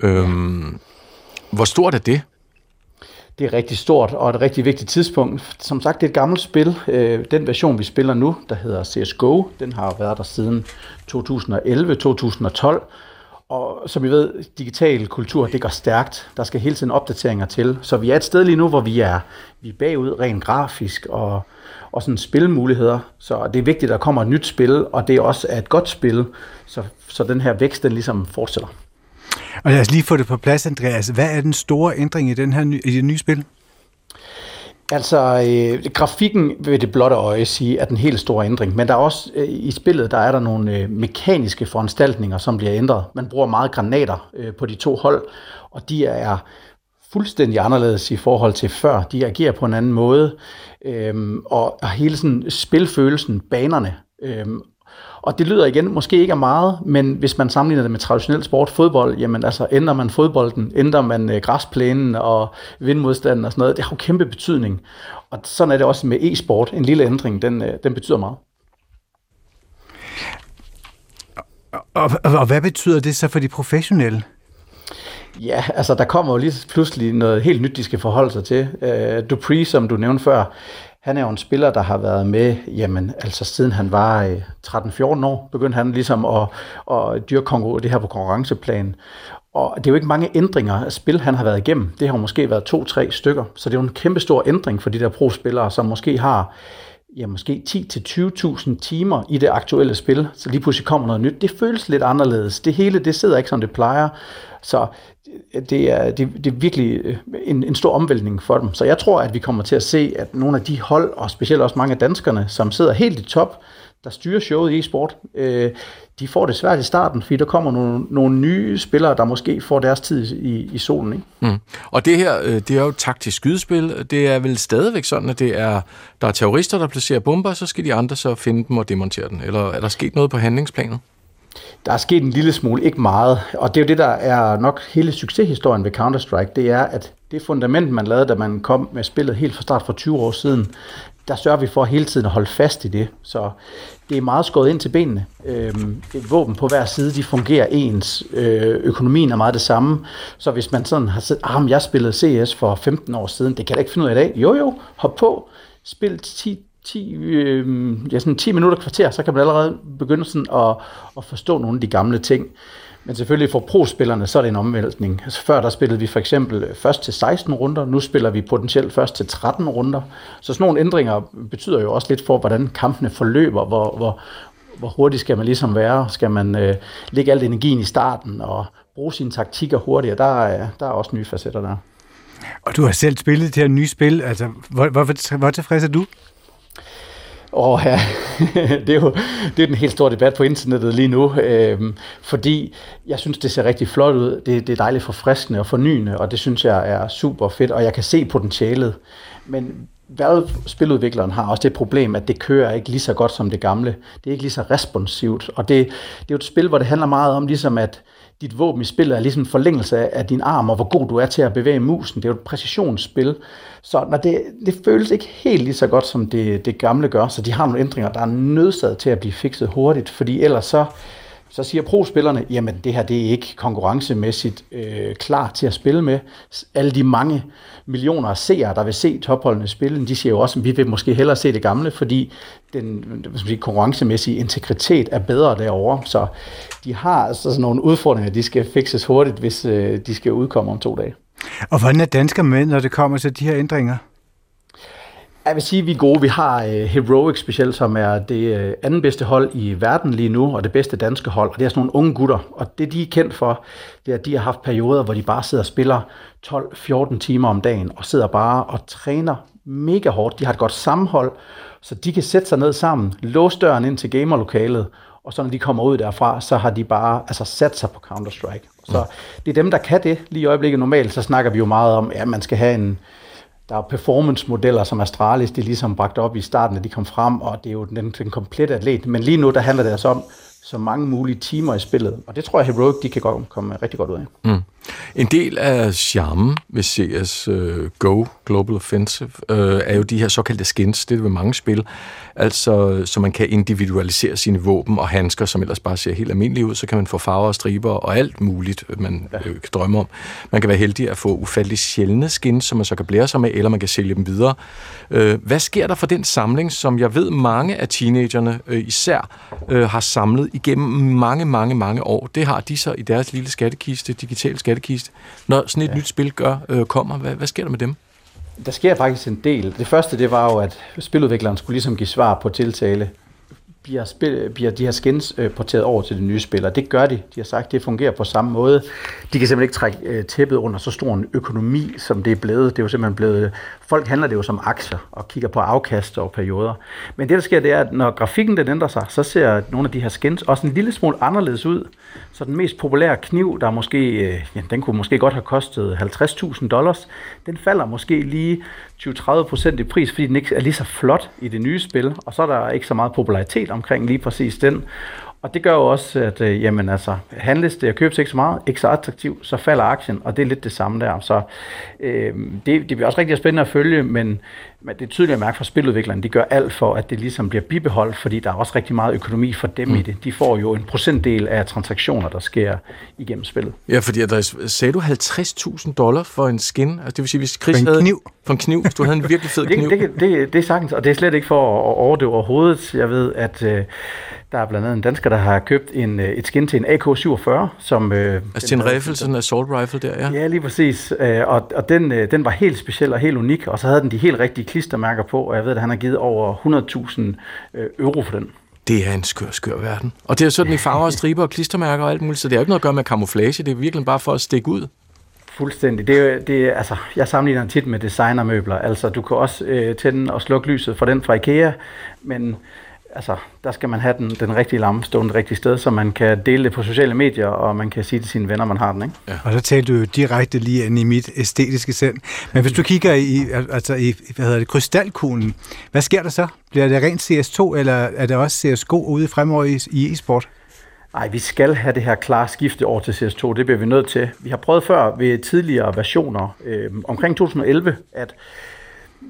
Øhm, ja. Hvor stort er det? Det er rigtig stort og et rigtig vigtigt tidspunkt. Som sagt, det er et gammelt spil. Øh, den version, vi spiller nu, der hedder CSGO, den har været der siden 2011-2012, og som vi ved, digital kultur, det går stærkt. Der skal hele tiden opdateringer til. Så vi er et sted lige nu, hvor vi er, vi er bagud rent grafisk og, og sådan spilmuligheder. Så det er vigtigt, at der kommer et nyt spil, og det er også et godt spil, så, så den her vækst, den ligesom fortsætter. Og lad os lige få det på plads, Andreas. Hvad er den store ændring i, den her, i det nye spil? Altså, øh, grafikken ved det blotte øje sige er den helt store ændring, men der er også øh, i spillet, der er der nogle øh, mekaniske foranstaltninger, som bliver ændret. Man bruger meget granater øh, på de to hold, og de er fuldstændig anderledes i forhold til før. De agerer på en anden måde, øh, og hele sådan spilfølelsen, banerne, øh, og det lyder igen måske ikke af meget, men hvis man sammenligner det med traditionel sport, fodbold, jamen altså ændrer man fodbolden, ændrer man øh, græsplænen og vindmodstanden og sådan noget, det har jo kæmpe betydning. Og sådan er det også med e-sport. En lille ændring, den, øh, den betyder meget. Og, og, og hvad betyder det så for de professionelle? Ja, altså der kommer jo lige pludselig noget helt nyt, de skal forholde sig til. Uh, Dupree, som du nævnte før, han er jo en spiller, der har været med, jamen, altså siden han var øh, 13-14 år, begyndte han ligesom at, at dyrke det her på konkurrenceplan. Og det er jo ikke mange ændringer af spil, han har været igennem. Det har måske været to-tre stykker. Så det er jo en kæmpe stor ændring for de der pro-spillere, som måske har ja, måske 10-20.000 timer i det aktuelle spil, så lige pludselig kommer noget nyt. Det føles lidt anderledes. Det hele, det sidder ikke som det plejer. Så det er, det, det er virkelig øh, en, en stor omvæltning for dem. Så jeg tror, at vi kommer til at se, at nogle af de hold, og specielt også mange af danskerne, som sidder helt i top, der styrer showet i e-sport, øh, de får det svært i starten, fordi der kommer nogle, nogle nye spillere, der måske får deres tid i, i solen. Ikke? Mm. Og det her, øh, det er jo taktisk skydespil. Det er vel stadigvæk sådan, at det er, der er terrorister, der placerer bomber, så skal de andre så finde dem og demontere den. Eller er der sket noget på handlingsplanen? Der er sket en lille smule, ikke meget. Og det er jo det, der er nok hele succeshistorien ved Counter-Strike. Det er, at det fundament, man lavede, da man kom med spillet helt fra start for 20 år siden, der sørger vi for hele tiden at holde fast i det. Så det er meget skåret ind til benene. Øhm, et våben på hver side, de fungerer ens. Øh, økonomien er meget det samme. Så hvis man sådan har sagt, ah, jeg spillede CS for 15 år siden, det kan jeg da ikke finde ud af i dag. Jo jo, hop på, spil 10, 10, øh, ja, sådan 10 minutter kvarter, så kan man allerede begynde sådan at, at forstå nogle af de gamle ting. Men selvfølgelig for pro-spillerne, så er det en omvæltning. Altså før der spillede vi for eksempel først til 16 runder, nu spiller vi potentielt først til 13 runder. Så sådan nogle ændringer betyder jo også lidt for, hvordan kampene forløber, hvor, hvor, hvor hurtigt skal man ligesom være, skal man øh, lægge al energien i starten og bruge sine taktikker hurtigere, der er, der er også nye facetter der. Og du har selv spillet det her nye spil, altså hvor, hvor, hvor tilfreds er du? Åh ja, det er jo det er den helt store debat på internettet lige nu, øh, fordi jeg synes, det ser rigtig flot ud. Det, det er dejligt forfriskende og fornyende, og det synes jeg er super fedt, og jeg kan se potentialet. Men Valve, spiludvikleren, har også det problem, at det kører ikke lige så godt som det gamle. Det er ikke lige så responsivt, og det, det er jo et spil, hvor det handler meget om ligesom at dit våben i spillet er ligesom forlængelse forlængelse af din arm, og hvor god du er til at bevæge musen. Det er jo et præcisionsspil. Så når det, det føles ikke helt lige så godt, som det, det gamle gør, så de har nogle ændringer, der er nødsaget til at blive fikset hurtigt, fordi ellers så, så siger pro-spillerne, jamen det her det er ikke konkurrencemæssigt øh, klar til at spille med. Alle de mange millioner af seere, der vil se topholdene spille, de siger jo også, at vi vil måske hellere se det gamle, fordi den sige, konkurrencemæssige integritet er bedre derovre. Så de har altså sådan nogle udfordringer, de skal fikses hurtigt, hvis øh, de skal udkomme om to dage. Og hvordan er danskere med, når det kommer til de her ændringer? Jeg vil sige, at vi er gode. Vi har uh, Heroic specielt, som er det uh, anden bedste hold i verden lige nu, og det bedste danske hold. Og det er sådan nogle unge gutter. Og det, de er kendt for, det er, at de har haft perioder, hvor de bare sidder og spiller 12-14 timer om dagen, og sidder bare og træner mega hårdt. De har et godt sammenhold, så de kan sætte sig ned sammen, låse døren ind til gamerlokalet, og så når de kommer ud derfra, så har de bare altså, sat sig på Counter-Strike. Så det er dem, der kan det lige i øjeblikket. Normalt så snakker vi jo meget om, at man skal have en, der er performance-modeller, som Astralis de ligesom bragte op i starten, da de kom frem, og det er jo den, den komplette atlet. Men lige nu, der handler det altså om så mange mulige timer i spillet, og det tror jeg, Heroic de kan godt, komme rigtig godt ud af. Mm. En del af charmen ved CS øh, Go, Global Offensive, uh, er jo de her såkaldte skins, det er det ved mange spil, altså så man kan individualisere sine våben og handsker, som ellers bare ser helt almindelige ud, så kan man få farver og striber og alt muligt, man ja. øh, kan drømme om. Man kan være heldig at få ufattelig sjældne skins, som man så kan blære sig med, eller man kan sælge dem videre. Uh, hvad sker der for den samling, som jeg ved mange af teenagerne uh, især uh, har samlet igennem mange, mange, mange år? Det har de så i deres lille skattekiste, digital skattekiste. Når sådan et ja. nyt spil gør, øh, kommer, hvad, hvad sker der med dem? Der sker faktisk en del. Det første, det var jo, at spiludvikleren skulle ligesom give svar på tiltale. Bliver, spil, bliver de her skins øh, porteret over til det nye spil, og det gør de. De har sagt, at det fungerer på samme måde. De kan simpelthen ikke trække øh, tæppet under så stor en økonomi, som det er blevet. Det er jo simpelthen blevet... Folk handler det jo som aktier og kigger på afkast og perioder. Men det, der sker, det er, at når grafikken den ændrer sig, så ser nogle af de her skins også en lille smule anderledes ud. Så den mest populære kniv, der måske, øh, ja, den kunne måske godt have kostet 50.000 dollars, den falder måske lige 20-30% i pris, fordi den ikke er lige så flot i det nye spil, og så er der ikke så meget popularitet omkring lige præcis den. Og det gør jo også, at øh, jamen, altså, handles det og købes ikke så meget, ikke så attraktivt, så falder aktien, og det er lidt det samme der. Så øh, det, det bliver også rigtig spændende at følge, men, men det er tydeligt at mærke fra spiludviklerne, de gør alt for, at det ligesom bliver bibeholdt, fordi der er også rigtig meget økonomi for dem mm. i det. De får jo en procentdel af transaktioner, der sker igennem spillet. Ja, fordi der, sagde du 50.000 dollar for en skin? Altså, det vil sige, hvis Chris for en havde, kniv? For en kniv, hvis du havde en virkelig fed kniv. det, det, det, det er sagtens, og det er slet ikke for at overdøve overhovedet. Jeg ved, at øh, der er blandt andet en dansker, der har købt en, øh, et skin til en AK-47, som... Øh, altså til en rifle, sådan en assault rifle der, ja? Ja, lige præcis. Øh, og og den, øh, den var helt speciel og helt unik, og så havde den de helt rigtige klistermærker på, og jeg ved, at han har givet over 100.000 øh, euro for den. Det er en skør, skør verden. Og det er sådan i farver og striber og klistermærker og alt muligt, så det er jo ikke noget at gøre med camouflage, det er virkelig bare for at stikke ud. Fuldstændig. Det er, det altså, jeg sammenligner tit med designermøbler. Altså, du kan også øh, tænde og slukke lyset for den fra IKEA, men altså, der skal man have den, den rigtige lampe stående det rigtige sted, så man kan dele det på sociale medier, og man kan sige til sine venner, man har den. Ikke? Ja. Og så talte du jo direkte lige ind i mit æstetiske sind. Men hvis du kigger i, altså i hvad hedder det, krystalkuglen, hvad sker der så? Bliver det rent CS2, eller er det også CSGO ude fremover i, i e-sport? Nej, vi skal have det her klare skifte over til CS2. Det bliver vi nødt til. Vi har prøvet før ved tidligere versioner, øh, omkring 2011, at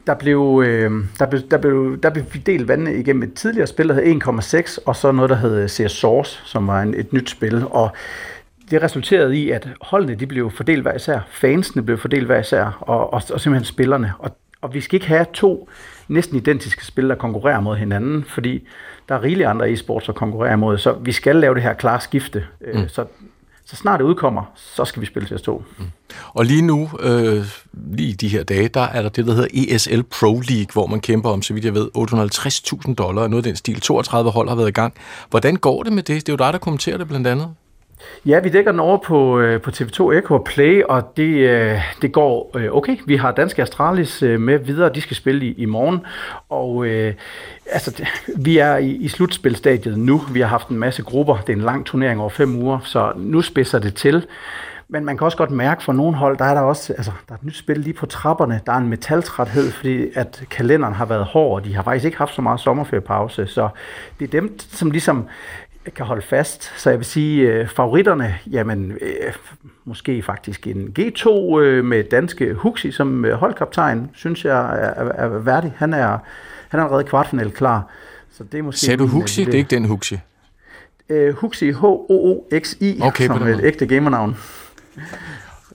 der blev, øh, der, blev, der, blev, der blev delt vandene igennem et tidligere spil, der hed 1,6, og så noget, der hed CS Source, som var en, et nyt spil. Og det resulterede i, at holdene de blev fordelt hver især, fansene blev fordelt hver især, og, og, og simpelthen spillerne. Og, og vi skal ikke have to næsten identiske spil, der konkurrerer mod hinanden, fordi der er rigeligt andre e-sports at konkurrere mod, så vi skal lave det her klare skifte. Øh, mm. Så så snart det udkommer, så skal vi spille til PS2. Mm. Og lige nu, øh, lige de her dage, der er der det, der hedder ESL Pro League, hvor man kæmper om, så vidt jeg ved, 850.000 dollar, noget af den stil. 32 hold har været i gang. Hvordan går det med det? Det er jo dig, der kommenterer det blandt andet. Ja, vi dækker den over på, øh, på TV2 Echo Play, og det, øh, det går øh, okay. Vi har Danske Astralis øh, med videre, de skal spille i, i morgen, og øh, altså, vi er i, i slutspilstadiet nu. Vi har haft en masse grupper, det er en lang turnering over fem uger, så nu spidser det til. Men man kan også godt mærke for nogle hold, der er der også, altså, der er et nyt spil lige på trapperne. Der er en metaltræthed, fordi at kalenderen har været hård, og de har faktisk ikke haft så meget sommerferiepause. Så det er dem, som ligesom kan holde fast. Så jeg vil sige, øh, favoritterne, jamen øh, måske faktisk en G2 øh, med danske Huxi som øh, holdkaptajn, synes jeg er, er, er værdig. Han er, han er allerede kvartfinal klar. Så det er måske Sagde du Huxi? Det er ikke den Huxi? Øh, Huxi, H-O-O-X-I, okay, som er et ægte gamernavn.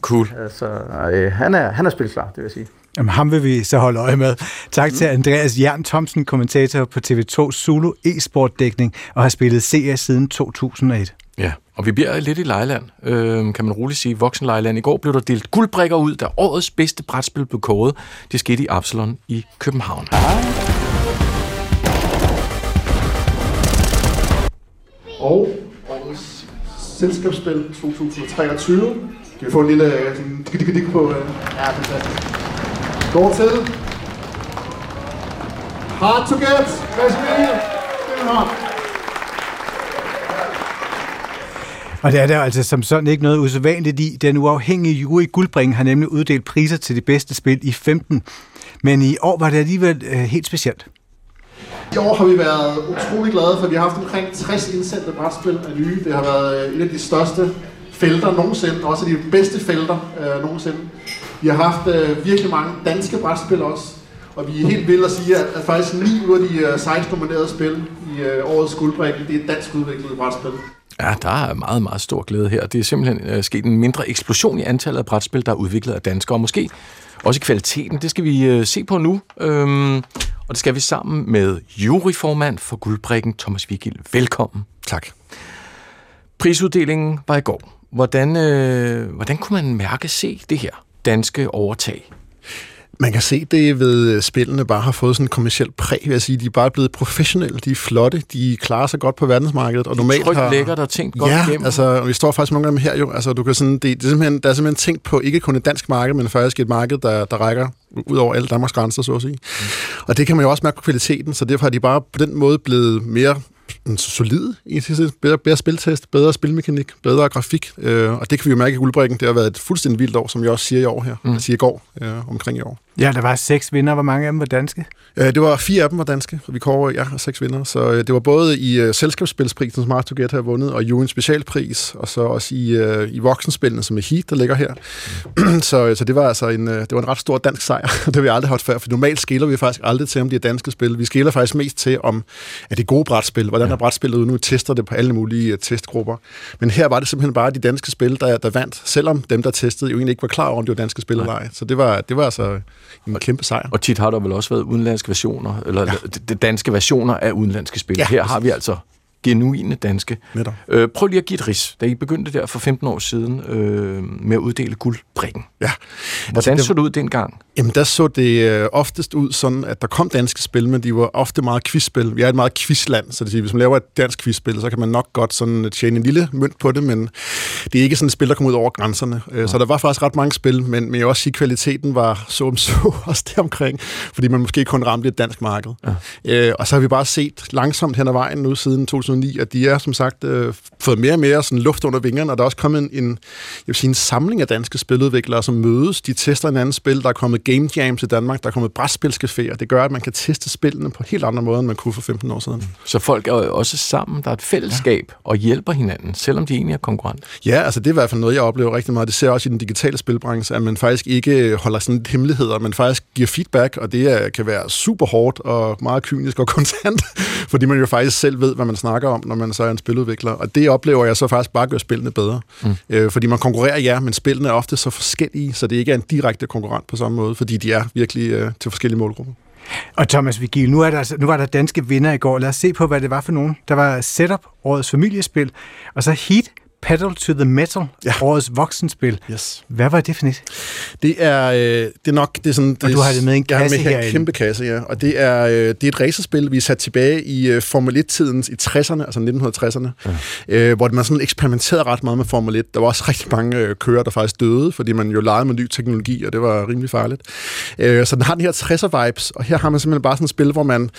Cool. Altså, øh, han, er, han er spilklar, det vil jeg sige. Jamen, ham vil vi så holde øje med. Tak mm. til Andreas Jern Thomsen, kommentator på TV2 Zulu e-sport-dækning, og har spillet CS siden 2001. Ja, og vi bliver lidt i Lejland, øh, kan man roligt sige. Voksen Lejland. I går blev der delt guldbrikker ud, da årets bedste brætspil blev kåret. Det skete i Absalon i København. Og årets selskabsspil 2023. Kan vi få en lille sådan, dik, dik, dik på? Øh? Ja, fantastisk går til Hard to get. Værsgo. Og det er der altså som sådan ikke noget usædvanligt i. Den uafhængige jury Guldbring har nemlig uddelt priser til det bedste spil i 15. Men i år var det alligevel øh, helt specielt. I år har vi været utrolig glade, for vi har haft omkring 60 indsendte brætspil af nye. Det har været øh, et af de største felter nogensinde, også de bedste felter øh, nogensinde. Vi har haft øh, virkelig mange danske brætspil også, og vi er helt vilde at sige, at, at faktisk 9 ud af de øh, 16 nominerede spil i øh, årets guldbrække, det er dansk udviklet brætspil. Ja, der er meget, meget stor glæde her. Det er simpelthen øh, sket en mindre eksplosion i antallet af brætspil, der er udviklet af danskere, og måske også i kvaliteten. Det skal vi øh, se på nu, øhm, og det skal vi sammen med juryformand for Guldbrækken, Thomas Vigil. Velkommen. Tak. Prisuddelingen var i går. Hvordan, øh, hvordan kunne man mærke se det her danske overtag? Man kan se det ved spillene bare har fået sådan en kommersiel præg, vil jeg sige. De er bare blevet professionelle, de er flotte, de klarer sig godt på verdensmarkedet. Og de normalt trygt, har... lækkert og tænkt godt ja, igennem. altså, vi står faktisk nogle af dem her jo. Altså, du kan sådan, det, det er simpelthen, der er simpelthen tænkt på ikke kun et dansk marked, men faktisk et marked, der, der rækker ud over alle Danmarks grænser, så at sige. Mm. Og det kan man jo også mærke på kvaliteten, så derfor har de bare på den måde blevet mere solid i bedre, bedre spiltest, bedre spilmekanik, bedre grafik, øh, og det kan vi jo mærke i guldbrikken. Det har været et fuldstændig vildt år, som jeg også siger i år her, mm. jeg siger i går, øh, omkring i år. Ja, der var seks vinder. Hvor mange af dem var danske? Det var fire af dem var danske, og vi kårer ja, seks vinder. Så øh, det var både i øh, selskabsspilsprisen, som Smart to Get har vundet, og Juens specialpris, og så også i, øh, i voksenspillene, som er Heat, der ligger her. Så, så det var altså en, øh, det var en ret stor dansk sejr. det har vi aldrig haft før, for normalt skiller vi faktisk aldrig til, om det er danske spil. Vi skiller faktisk mest til, om er det gode brætspil, hvordan er brætspillet nu, tester det på alle mulige uh, testgrupper. Men her var det simpelthen bare de danske spil, der, der vandt, selvom dem, der testede, jo egentlig ikke var klar over, om det var danske spil eller ej. Så det var, det var altså en kæmpe sejr. Og tit har der vel også været udenlandske versioner, eller ja. danske versioner af udenlandske spil. Ja, Her har vi altså genuine danske. Øh, prøv lige at give et ris. Da I begyndte der for 15 år siden øh, med at uddele guldbrikken. Ja. Hvordan altså, det, så det ud dengang? Jamen, der så det øh, oftest ud sådan, at der kom danske spil, men de var ofte meget quizspil. Vi er et meget quizland, så det siger, hvis man laver et dansk quizspil, så kan man nok godt sådan tjene en lille mønt på det, men det er ikke sådan et spil, der kommer ud over grænserne. Øh, ja. Så der var faktisk ret mange spil, men, men jeg også sige, at kvaliteten var så om så også deromkring, fordi man måske kun ramte et dansk marked. Ja. Øh, og så har vi bare set langsomt hen ad vejen nu siden 2009 2009, at de er som sagt øh, fået mere og mere sådan luft under vingerne, og der er også kommet en, en, jeg vil sige, en samling af danske spiludviklere, som mødes. De tester en anden spil. Der er kommet Game Jams i Danmark, der er kommet brætspilscaféer. Det gør, at man kan teste spillene på helt andre måder, end man kunne for 15 år siden. Så folk er jo også sammen, der er et fællesskab ja. og hjælper hinanden, selvom de egentlig er konkurrent. Ja, altså det er i hvert fald noget, jeg oplever rigtig meget. Det ser jeg også i den digitale spilbranche, at man faktisk ikke holder sådan lidt hemmeligheder, men faktisk giver feedback, og det er, kan være super hårdt og meget kynisk og kontant, fordi man jo faktisk selv ved, hvad man snakker om, når man så er en spiludvikler. Og det oplever jeg så faktisk bare gør spillene bedre. Mm. Øh, fordi man konkurrerer, ja, men spillene er ofte så forskellige, så det ikke er en direkte konkurrent på samme måde, fordi de er virkelig øh, til forskellige målgrupper. Og Thomas Vigil, nu, er der, altså- nu var der danske vinder i går. Lad os se på, hvad det var for nogen. Der var Setup, årets familiespil, og så Heat, Pedal to the Metal, ja. årets voksenspil. Yes. Hvad var det for net? Det er, øh, det er nok... Det er sådan, det, og du har det med en kasse med her. en kæmpe kasse, ja. Og det er, øh, det er et racerspil, vi er sat tilbage i øh, Formel 1-tidens, i 60'erne, altså 1960'erne, ja. øh, hvor man sådan eksperimenterede ret meget med Formel 1. Der var også rigtig mange øh, kører, der faktisk døde, fordi man jo legede med ny teknologi, og det var rimelig farligt. Øh, så den har den her 60'er-vibes, og her har man simpelthen bare sådan et spil, hvor man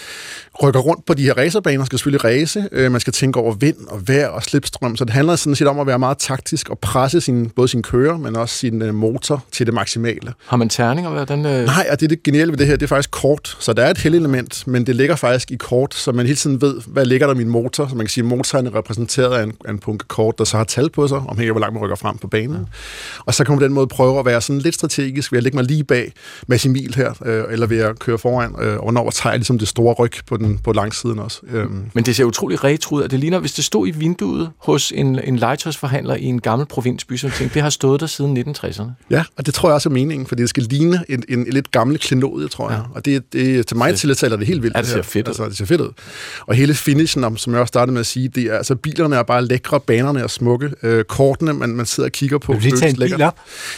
rykker rundt på de her racerbaner, skal selvfølgelig race, øh, man skal tænke over vind og vejr og slipstrøm, så det handler sådan set om at være meget taktisk og presse sin, både sin kører, men også sin øh, motor til det maksimale. Har man terninger? Hvordan, øh... Nej, og det er det geniale ved det her, det er faktisk kort, så der er et element, men det ligger faktisk i kort, så man hele tiden ved, hvad ligger der i min motor, så man kan sige, at motoren er repræsenteret af en, af en punkt kort, der så har tal på sig, om hvor langt man rykker frem på banen. Ja. Og så kan man på den måde prøve at være sådan lidt strategisk ved at lægge mig lige bag Massimil her, øh, eller ved at køre foran, øh, og når tager jeg ligesom det store ryg på, den, på langsiden også. Øhm. Men det ser utrolig retro ud, det ligner, hvis det stod i vinduet hos en, en legetøjsforhandler i en gammel provinsby, som tænkte, det har stået der siden 1960'erne. Ja, og det tror jeg også er meningen, fordi det skal ligne en, en, en lidt gammel klenod, tror jeg. Ja. Og det, det, til mig tiltaler det helt vildt. Ja, det ser fedt ud. Altså, det ser fedt ud. Og hele finishen, som jeg også startede med at sige, det er, altså bilerne er bare lækre, banerne er smukke, øh, kortene, man, man sidder og kigger på. Vil lige tage en bil op? Jeg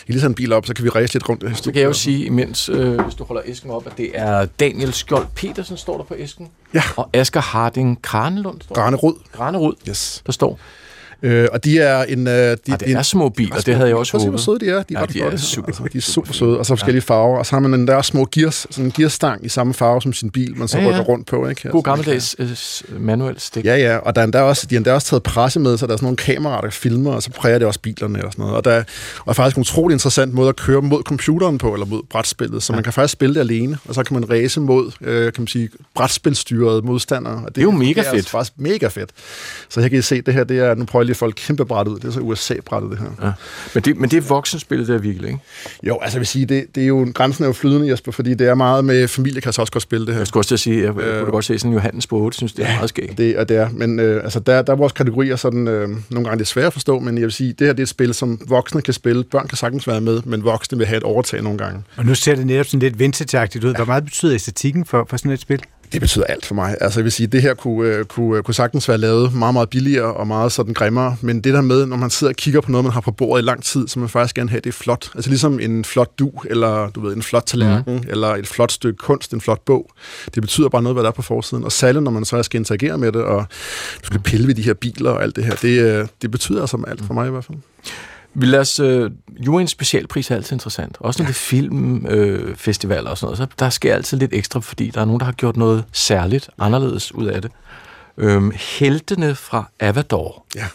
lige tage en bil op, så kan vi ræse lidt rundt. Så kan jeg jo sige, imens, øh, hvis du holder æsken op, at det er Daniel Skjold Petersen, står der på æsken. Ja. Og Asger Harding Kranelund. Står Granerud. Granerud, yes. der står. Øh, og de er en... Øh, de, ah, det er små biler, det havde jeg også håbet. Prøv hvor søde de er. De er ja, ret de flotte. Er super, altså, de er super søde, og så forskellige ja. farver. Og så har man den der små gears, sådan en gearstang i samme farve som sin bil, man så ja, ja. rykker rundt på. Ikke? God gammeldags uh, manuel stik. Ja, ja, og der er endda også, de har endda også taget presse med, så der er sådan nogle kameraer, der filmer, og så præger det også bilerne og sådan noget. Og der er faktisk en utrolig interessant måde at køre mod computeren på, eller mod brætspillet, så ja. man kan faktisk spille det alene, og så kan man race mod, øh, kan man sige, brætspilstyrede modstandere. Og det, det er jo mega det er fedt. Altså faktisk mega fedt. Så her kan I se, det her, det er, nu prøver jeg få et kæmpe bræt ud, det er så USA-brættet, det her. Ja. Men, det, men det er voksenspillet, der virkelig, ikke? Jo, altså jeg vil sige, det, det er jo, grænsen er jo flydende, Jesper, fordi det er meget med familie, kan så også godt spille det her. Jeg skulle også til at sige, jeg øh, kunne godt se sådan Johannes på 8, synes det er ja, meget skægt. Det, og det er, men øh, altså der, der er vores kategorier sådan, øh, nogle gange det er svært at forstå, men jeg vil sige, det her det er et spil, som voksne kan spille, børn kan sagtens være med, men voksne vil have et overtag nogle gange. Og nu ser det netop sådan lidt vintage ud. Ja. Hvor meget betyder æstetikken for, for sådan et spil? Det betyder alt for mig. Altså jeg vil sige, det her kunne, øh, kunne, kunne sagtens være lavet meget, meget billigere og meget sådan grimmere, men det der med, når man sidder og kigger på noget, man har på bordet i lang tid, så man faktisk gerne have det er flot. Altså ligesom en flot du, eller du ved, en flot tallerken, mm. eller et flot stykke kunst, en flot bog. Det betyder bare noget, hvad der er på forsiden. Og særligt, når man så skal interagere med det, og du skal pille ved de her biler og alt det her, det, øh, det betyder altså alt for mig i hvert fald. Vi lader os, øh, juryens specialpris er altid interessant. Også når ja. det er filmfestivaler øh, og sådan noget, så der sker altid lidt ekstra, fordi der er nogen, der har gjort noget særligt, anderledes ud af det. Øhm, heltene fra Avador. Ja.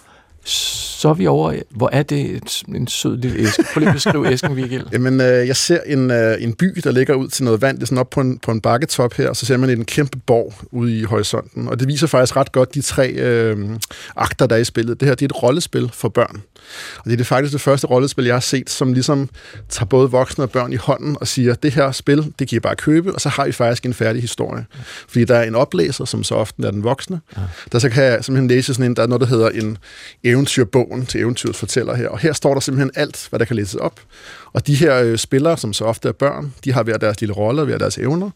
Så er vi over, hvor er det en sød lille æske? Prøv lige at beskrive æsken, Vigil. Jamen, øh, jeg ser en, øh, en by, der ligger ud til noget vand. Det er sådan op på en, på en bakketop her, og så ser man en kæmpe borg ude i horisonten. Og det viser faktisk ret godt de tre øh, akter, der er i spillet. Det her det er et rollespil for børn. Og det er det faktisk det første rollespil, jeg har set, som ligesom tager både voksne og børn i hånden og siger, det her spil, det kan I bare købe, og så har I faktisk en færdig historie. Fordi der er en oplæser, som så ofte er den voksne, ja. der så kan jeg simpelthen læse sådan en, der er noget, der hedder en eventyrbogen til eventyrets fortæller her. Og her står der simpelthen alt, hvad der kan læses op. Og de her øh, spillere, som så ofte er børn, de har hver deres lille roller, hver deres evner.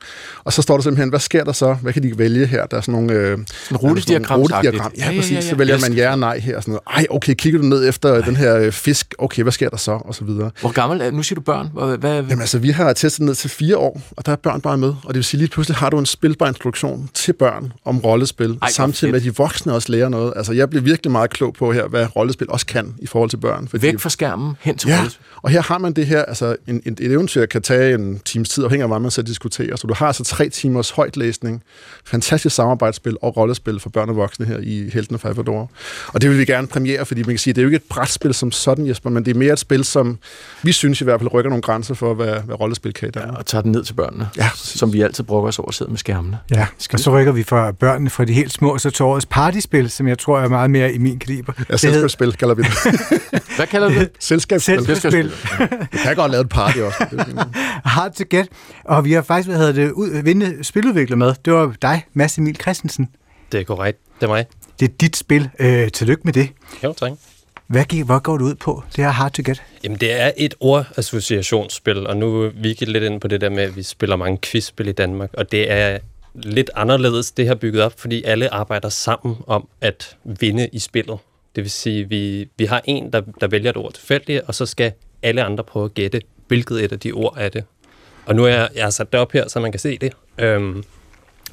Og så står der simpelthen, hvad sker der så? Hvad kan de vælge her? Der er sådan nogle... Øh, en rutediagram. Ja, ja, ja, præcis. Ja, ja, ja. Så vælger man ja og nej her. Og sådan noget. Ej, okay, kigger du ned efter Ej. den her øh, fisk? Okay, hvad sker der så? Og så videre. Hvor gammel er Nu siger du børn. Hvad, hvad? Jamen altså, vi har testet ned til fire år, og der er børn bare med. Og det vil sige, lige pludselig har du en spilbar introduktion til børn om rollespil, Ej, samtidig med, at de voksne også lærer noget. Altså, jeg blev virkelig meget klog på her, hvad rollespil også kan i forhold til børn. Fordi, Væk fra skærmen, hen til ja, rollespil. og her har man det her, altså en, en, et eventyr kan tage en times tid, afhængig af, hvad man så diskuterer. Så du har altså tre timers højtlæsning, fantastisk samarbejdsspil og rollespil for børn og voksne her i Helten af Fador. Og det vil vi gerne premiere, fordi man kan sige, det er jo ikke et brætspil som sådan, Jesper, men det er mere et spil, som vi synes i hvert fald rykker nogle grænser for, hvad, hvad rollespil kan i Danmark. Ja, og tager den ned til børnene, ja, som vi altid bruger os over at sidde med skærmene. Ja, og så rykker vi fra børnene fra de helt små, så til årets partyspil, som jeg tror er meget mere i min kaliber. Ja, selskabsspil kalder vi det. Hvad kalder du det? Selskabsspil. Selskabsspil. Vi kan godt lave et party også. Hard to get. Og vi har faktisk, hvad hedder det, ud, vinde spiludvikler med. Det var dig, Mads Emil Christensen. Det er korrekt. Det er mig. Det er dit spil. Øh, tillykke med det. Jo, tak. Hvad, gik, hvad går det ud på, det her Hard to Get? Jamen, det er et ordassociationsspil, og nu er vi lidt ind på det der med, at vi spiller mange quizspil i Danmark, og det er lidt anderledes, det her bygget op, fordi alle arbejder sammen om at vinde i spillet. Det vil sige, vi, vi har en, der, der vælger et ord tilfældigt, og så skal alle andre prøve at gætte, hvilket et af de ord er det. Og nu er jeg, jeg har sat det op her, så man kan se det. Øhm,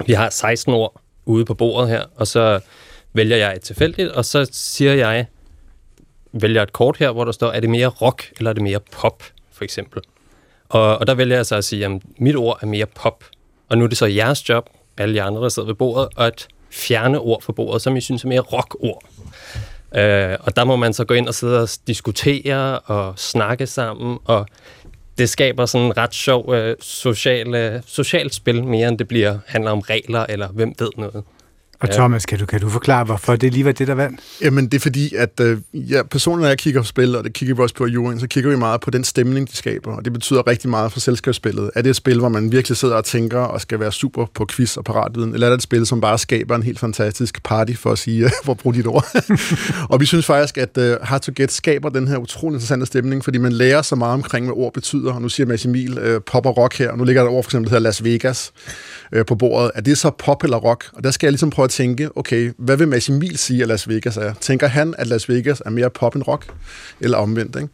vi har 16 ord ude på bordet her, og så vælger jeg et tilfældigt, og så siger jeg, vælger et kort her, hvor der står, er det mere rock, eller er det mere pop, for eksempel. Og, og der vælger jeg så at sige, at mit ord er mere pop. Og nu er det så jeres job, alle de andre, der sidder ved bordet, at fjerne ord fra bordet, som I synes er mere rock-ord. Øh, og der må man så gå ind og sidde og diskutere og snakke sammen, og det skaber sådan en ret sjov øh, social, øh, socialt spil, mere end det bliver handler om regler, eller hvem ved noget. Og Thomas, kan du, kan du forklare, hvorfor det lige var det, der vandt? Jamen, det er fordi, at øh, ja, personerne, når jeg kigger på spil, og det kigger vi også på i juryen, så kigger vi meget på den stemning, de skaber, og det betyder rigtig meget for selskabsspillet. Er det et spil, hvor man virkelig sidder og tænker og skal være super på quiz og paratviden, eller er det et spil, som bare skaber en helt fantastisk party, for at sige, hvor brug dit ord? og vi synes faktisk, at uh, Hard to Get skaber den her utrolig interessante stemning, fordi man lærer så meget omkring, hvad ord betyder, og nu siger Mads Emil uh, pop og rock her, og nu ligger der ord for eksempel, der hedder Las Vegas uh, på bordet. Er det så pop eller rock? Og der skal jeg ligesom prøve at tænke, okay, hvad vil Mads Emil sige, at Las Vegas er? Tænker han, at Las Vegas er mere pop end rock? Eller omvendt, ikke?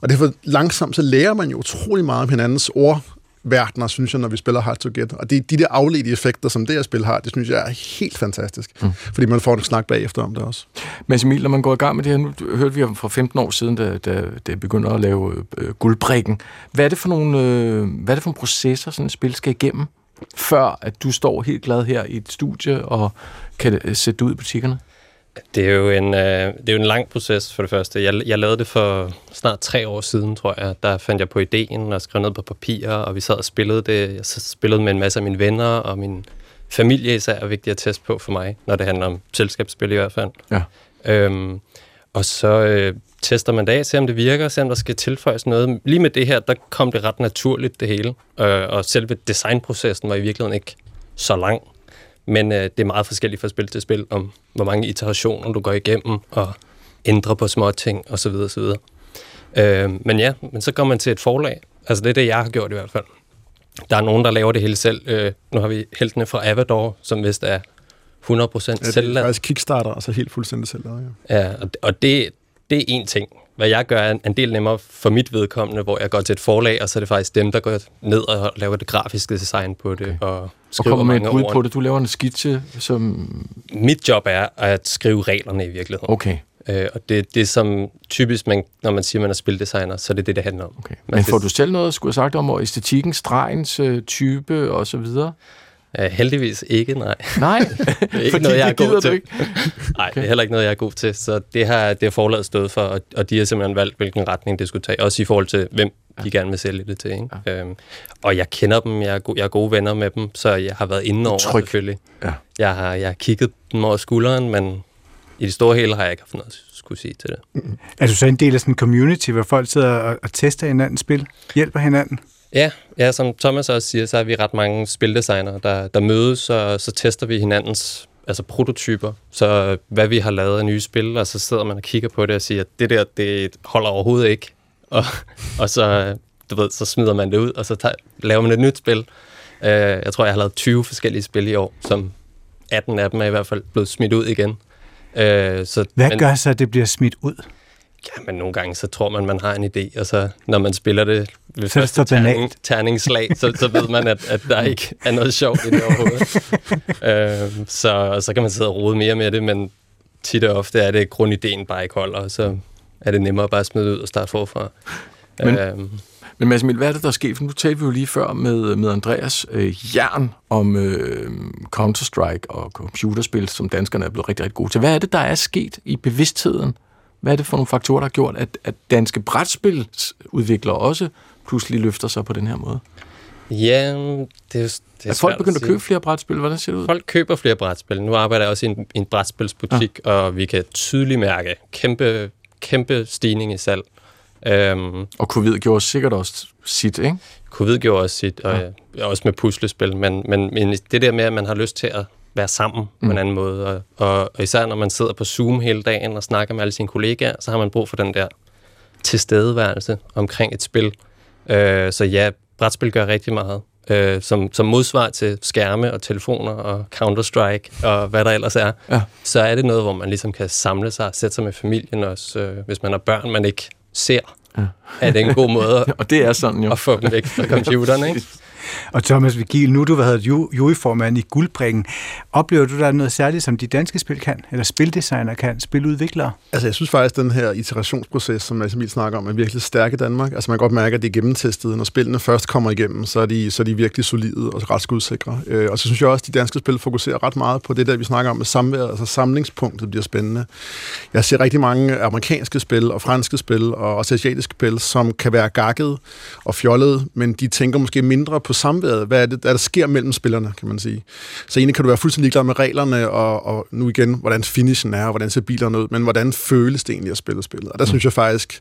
Og derfor langsomt, så lærer man jo utrolig meget om hinandens ord, verdener, synes jeg, når vi spiller Hard to Get. Og det de der afledte effekter, som det her spil har, det synes jeg er helt fantastisk. Mm. Fordi man får en snak bagefter om det også. Mads Emil, når man går i gang med det her, nu hørte vi om for 15 år siden, da, da, da begynder at lave øh, guldbrikken. Hvad er det for nogle, øh, hvad er det for nogle processer, sådan et spil skal igennem? Før at du står helt glad her i et studie og kan sætte det ud i butikkerne? Det er jo en, øh, det er jo en lang proces for det første. Jeg, jeg lavede det for snart tre år siden, tror jeg. Der fandt jeg på ideen og skrev ned på papir, og vi sad og spillede det. Jeg spillede med en masse af mine venner, og min familie især er vigtigt at teste på for mig, når det handler om selskabsspil i hvert fald. Ja. Øhm, og så øh, tester man det af, ser om det virker, ser om der skal tilføjes noget. Lige med det her, der kom det ret naturligt, det hele. Øh, og selve designprocessen var i virkeligheden ikke så lang. Men øh, det er meget forskelligt fra spil til spil, om hvor mange iterationer du går igennem, og ændrer på små ting, osv. osv. Øh, men ja, men så går man til et forlag. Altså det er det, jeg har gjort i hvert fald. Der er nogen, der laver det hele selv. Øh, nu har vi heltene fra Avador, som vist er 100% ja, selv. Det er faktisk Kickstarter, altså helt fuldstændig selv. Ja, ja og, og det, det er en ting. Hvad jeg gør er en del nemmere for mit vedkommende, hvor jeg går til et forlag, og så er det faktisk dem, der går ned og laver det grafiske design på det. Okay. Og, skriver og kommer med et bud på det. Du laver en skitse, som... Mit job er at skrive reglerne i virkeligheden. Okay. Øh, og det er det, som typisk, man, når man siger, man er spildesigner, så er det det, det handler om. Okay. Men får du selv noget, skulle have sagt om æstetikken, stregens øh, type og så videre? Uh, heldigvis ikke, nej. Nej, det er ikke noget, jeg er god til. Ikke? nej, okay. det er heller ikke noget, jeg er god til. Så det har det har forladet stået for, og, og de har simpelthen valgt, hvilken retning det skulle tage. Også i forhold til, hvem ja. de gerne vil sælge det til. Ikke? Ja. Øhm, og jeg kender dem, jeg er, go- jeg er gode venner med dem, så jeg har været inde over Tryk. selvfølgelig. Ja. Jeg, har, jeg har kigget dem over skulderen, men i det store hele har jeg ikke haft noget skulle sige til det. Mm. Er du så en del af sådan en community, hvor folk sidder og, og tester hinandens spil? Hjælper hinanden? Ja, ja, som Thomas også siger, så er vi ret mange spildesignere, der, der mødes, og så tester vi hinandens altså prototyper. Så hvad vi har lavet af nye spil, og så sidder man og kigger på det og siger, at det der, det holder overhovedet ikke. Og, og så, du ved, så smider man det ud, og så tager, laver man et nyt spil. Uh, jeg tror, jeg har lavet 20 forskellige spil i år, som 18 af dem er i hvert fald blevet smidt ud igen. Uh, så, Hvad men, gør så, at det bliver smidt ud? Ja, men nogle gange så tror man, man har en idé, og så når man spiller det ved så første terning, terningsslag, så, så ved man, at, at der ikke er noget sjovt i det overhovedet. øh, så, og så kan man sidde og rode mere med det, men tit og ofte er det grundideen bare ikke holder, og så er det nemmere bare at smide ud og starte forfra. Men, øhm. men Mads hvad er det, der er sket? For nu talte vi jo lige før med, med Andreas øh, Jern om øh, Counter-Strike og computerspil, som danskerne er blevet rigtig, rigtig gode til. Hvad er det, der er sket i bevidstheden? Hvad er det for nogle faktorer, der har gjort, at, at danske brætspilsudviklere også pludselig løfter sig på den her måde? Ja, det er, det er, er folk begyndt at, at købe flere brætspil? Hvordan ser det ud? Folk køber flere brætspil. Nu arbejder jeg også i en, en brætspilsbutik, ja. og vi kan tydeligt mærke kæmpe, kæmpe stigning i salg. Um, og covid gjorde sikkert også sit, ikke? Covid gjorde også sit, og ja. også med puslespil, men, men, men det der med, at man har lyst til at være sammen mm. på en mm. anden måde, og, og, og især når man sidder på Zoom hele dagen og snakker med alle sine kollegaer, så har man brug for den der tilstedeværelse omkring et spil. Uh, så ja, brætspil gør rigtig meget. Uh, som, som modsvar til skærme og telefoner og Counter-Strike og hvad der ellers er, ja. så er det noget, hvor man ligesom kan samle sig og sætte sig med familien også, uh, hvis man har børn, man ikke ser, ja. er det en god måde og det er sådan, jo. at få dem væk fra computeren. Ikke? Og Thomas Vigil, nu du har været juryformand i Guldbringen. Oplever du, der er noget særligt, som de danske spil kan, eller spildesigner kan, spiludviklere? Altså, jeg synes faktisk, at den her iterationsproces, som Mads Emil snakker om, er virkelig stærk i Danmark. Altså, man kan godt mærke, at det er gennemtestet. Når spillene først kommer igennem, så er de, så er de virkelig solide og ret skudsikre. Øh, og så synes jeg også, at de danske spil fokuserer ret meget på det der, vi snakker om med samværet, altså samlingspunktet bliver spændende. Jeg ser rigtig mange amerikanske spil og franske spil og også asiatiske spil, som kan være gakket og fjollet, men de tænker måske mindre på samværet. Hvad er det, der, sker mellem spillerne, kan man sige. Så egentlig kan du være fuldstændig ligeglad med reglerne, og, og nu igen, hvordan finishen er, og hvordan ser bilerne ud, men hvordan føles det egentlig at spille spillet. Og der mm. synes jeg faktisk,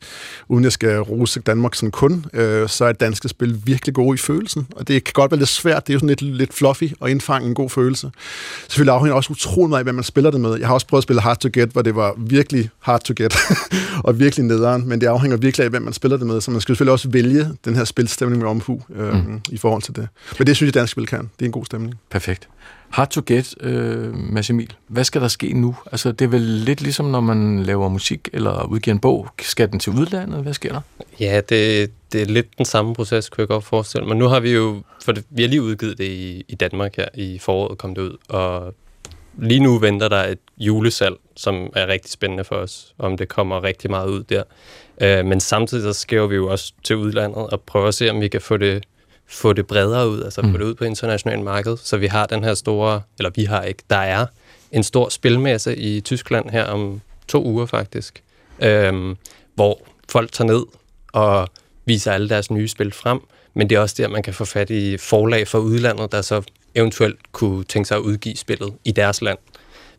uden jeg skal rose Danmark sådan kun, øh, så er danske spil virkelig gode i følelsen. Og det kan godt være lidt svært, det er jo sådan lidt, lidt fluffy at indfange en god følelse. Selvfølgelig afhænger også utroligt meget af, hvad man spiller det med. Jeg har også prøvet at spille Hard to Get, hvor det var virkelig hard to get, og virkelig nederen, men det afhænger virkelig af, hvem man spiller det med, så man skal selvfølgelig også vælge den her spilstemning med omhu øh, mm. i forhold til det. Men det synes jeg, dansk spil kan. Det er en god stemning. Perfekt. Hard to get, øh, Mads Emil. Hvad skal der ske nu? Altså, det er vel lidt ligesom, når man laver musik eller udgiver en bog. Skal den til udlandet? Hvad sker der? Ja, det, det er lidt den samme proces, kunne jeg godt forestille mig. Nu har vi jo, for det, vi har lige udgivet det i, i Danmark her, i foråret kom det ud, og lige nu venter der et julesalg, som er rigtig spændende for os, om det kommer rigtig meget ud der. Øh, men samtidig så skriver vi jo også til udlandet og prøver at se, om vi kan få det få det bredere ud, altså mm. få det ud på internationalt marked, så vi har den her store, eller vi har ikke, der er en stor spilmesse i Tyskland her om to uger faktisk, øhm, hvor folk tager ned og viser alle deres nye spil frem, men det er også der, man kan få fat i forlag fra udlandet, der så eventuelt kunne tænke sig at udgive spillet i deres land.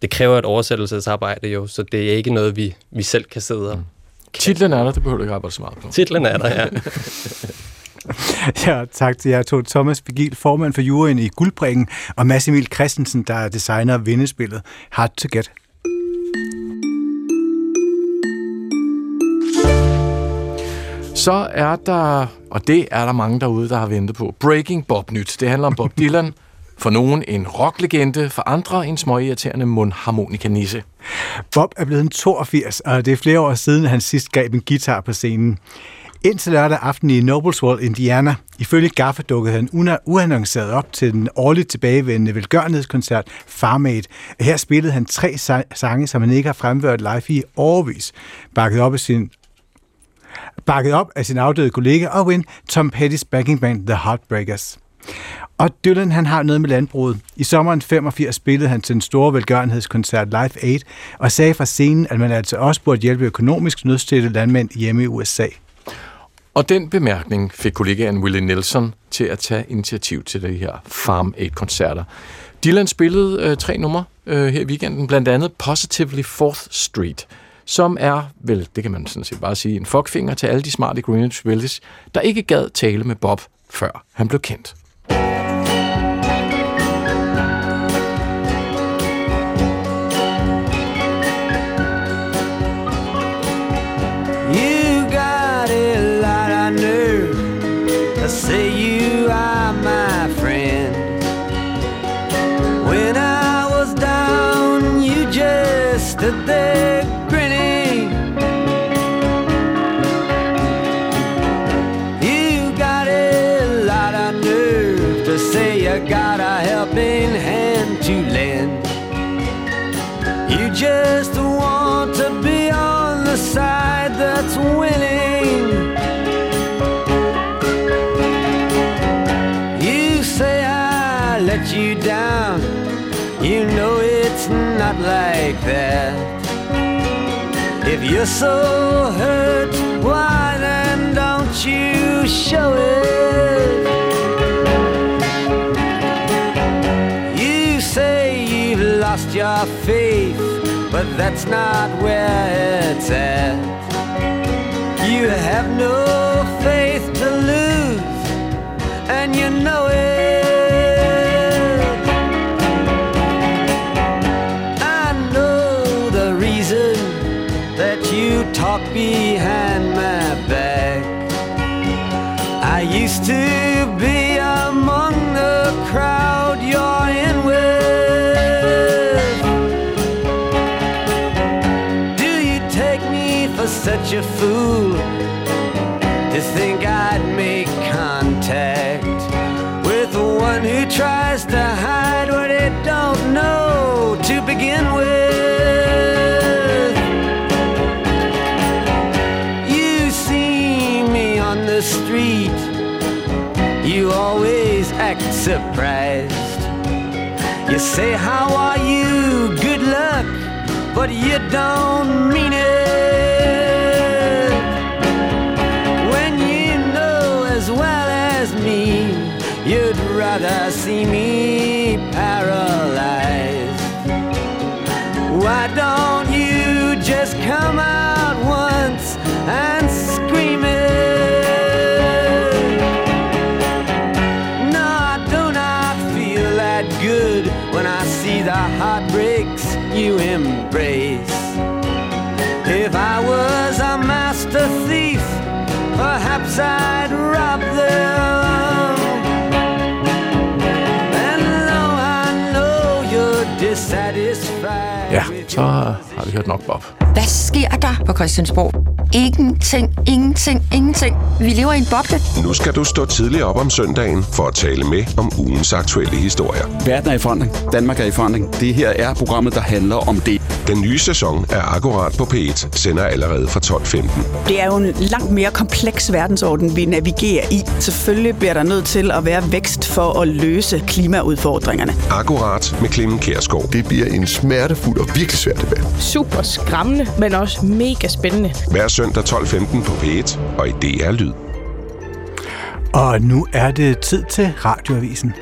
Det kræver et oversættelsesarbejde jo, så det er ikke noget, vi, vi selv kan sidde og... Mm. Titlen er der, det behøver du ikke arbejde så meget på. Titlen er der, ja. ja, tak til jer to. Thomas Vigil, formand for juryen i Guldbringen, og Mads Emil Christensen, der er designer af vindespillet Hard to Get. Så er der, og det er der mange derude, der har ventet på, Breaking Bob Nyt. Det handler om Bob Dylan, for nogen en rocklegende, for andre en småirriterende mundharmonika-nisse. Bob er blevet en 82, og det er flere år siden, han sidst gav en guitar på scenen. Indtil lørdag aften i Noblesville, Indiana. Ifølge Gaffa dukkede han uannonceret op til den årligt tilbagevendende velgørenhedskoncert Farmade. Her spillede han tre sange, som han ikke har fremført live i årvis, bakket op af sin bakket op af sin afdøde kollega og win Tom Petty's backing band The Heartbreakers. Og Dylan han har noget med landbruget. I sommeren 85 spillede han til en stor velgørenhedskoncert Live Aid og sagde fra scenen, at man altså også burde hjælpe økonomisk nødstillede landmænd hjemme i USA. Og den bemærkning fik kollegaen Willie Nelson til at tage initiativ til de her Farm Aid-koncerter. Dylan spillede øh, tre numre øh, her i weekenden, blandt andet Positively Fourth Street, som er, vel, det kan man sådan set bare sige, en fuckfinger til alle de smarte Greenwich Village, der ikke gad tale med Bob, før han blev kendt. I say you are my friend. When I was down, you just stood there grinning. You got a lot of nerve to say you got a helping hand to lend. You just not like that. If you're so hurt, why then don't you show it? You say you've lost your faith, but that's not where it's at. You have no faith to lose, and you know it. Behind my back. I used to be among the crowd you're in with. Do you take me for such a fool to think I'd make contact with the one who tries to hide always act surprised. You say, How are you? Good luck, but you don't mean it. I'd rob them. And though I know you're dissatisfied. Ja, så har vi hørt nok, Bob. Hvad sker der på Christiansborg? Ingenting, ingenting, ingenting. Vi lever i en boble. Nu skal du stå tidligt op om søndagen for at tale med om ugens aktuelle historier. Verden er i forandring. Danmark er i forandring. Det her er programmet, der handler om det. Den nye sæson af Akkurat på P1 sender allerede fra 12.15. Det er jo en langt mere kompleks verdensorden, vi navigerer i. Selvfølgelig bliver der nødt til at være vækst for at løse klimaudfordringerne. Akkurat med Clemen Kærsgaard. Det bliver en smertefuld og virkelig svær debat. Super skræmmende, men også mega spændende. Hver søndag 12.15 på P1 og i DR Lyd. Og nu er det tid til radioavisen.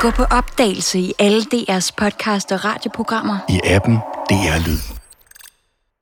Gå på opdagelse i alle DR's podcast og radioprogrammer. I appen DR Lyd.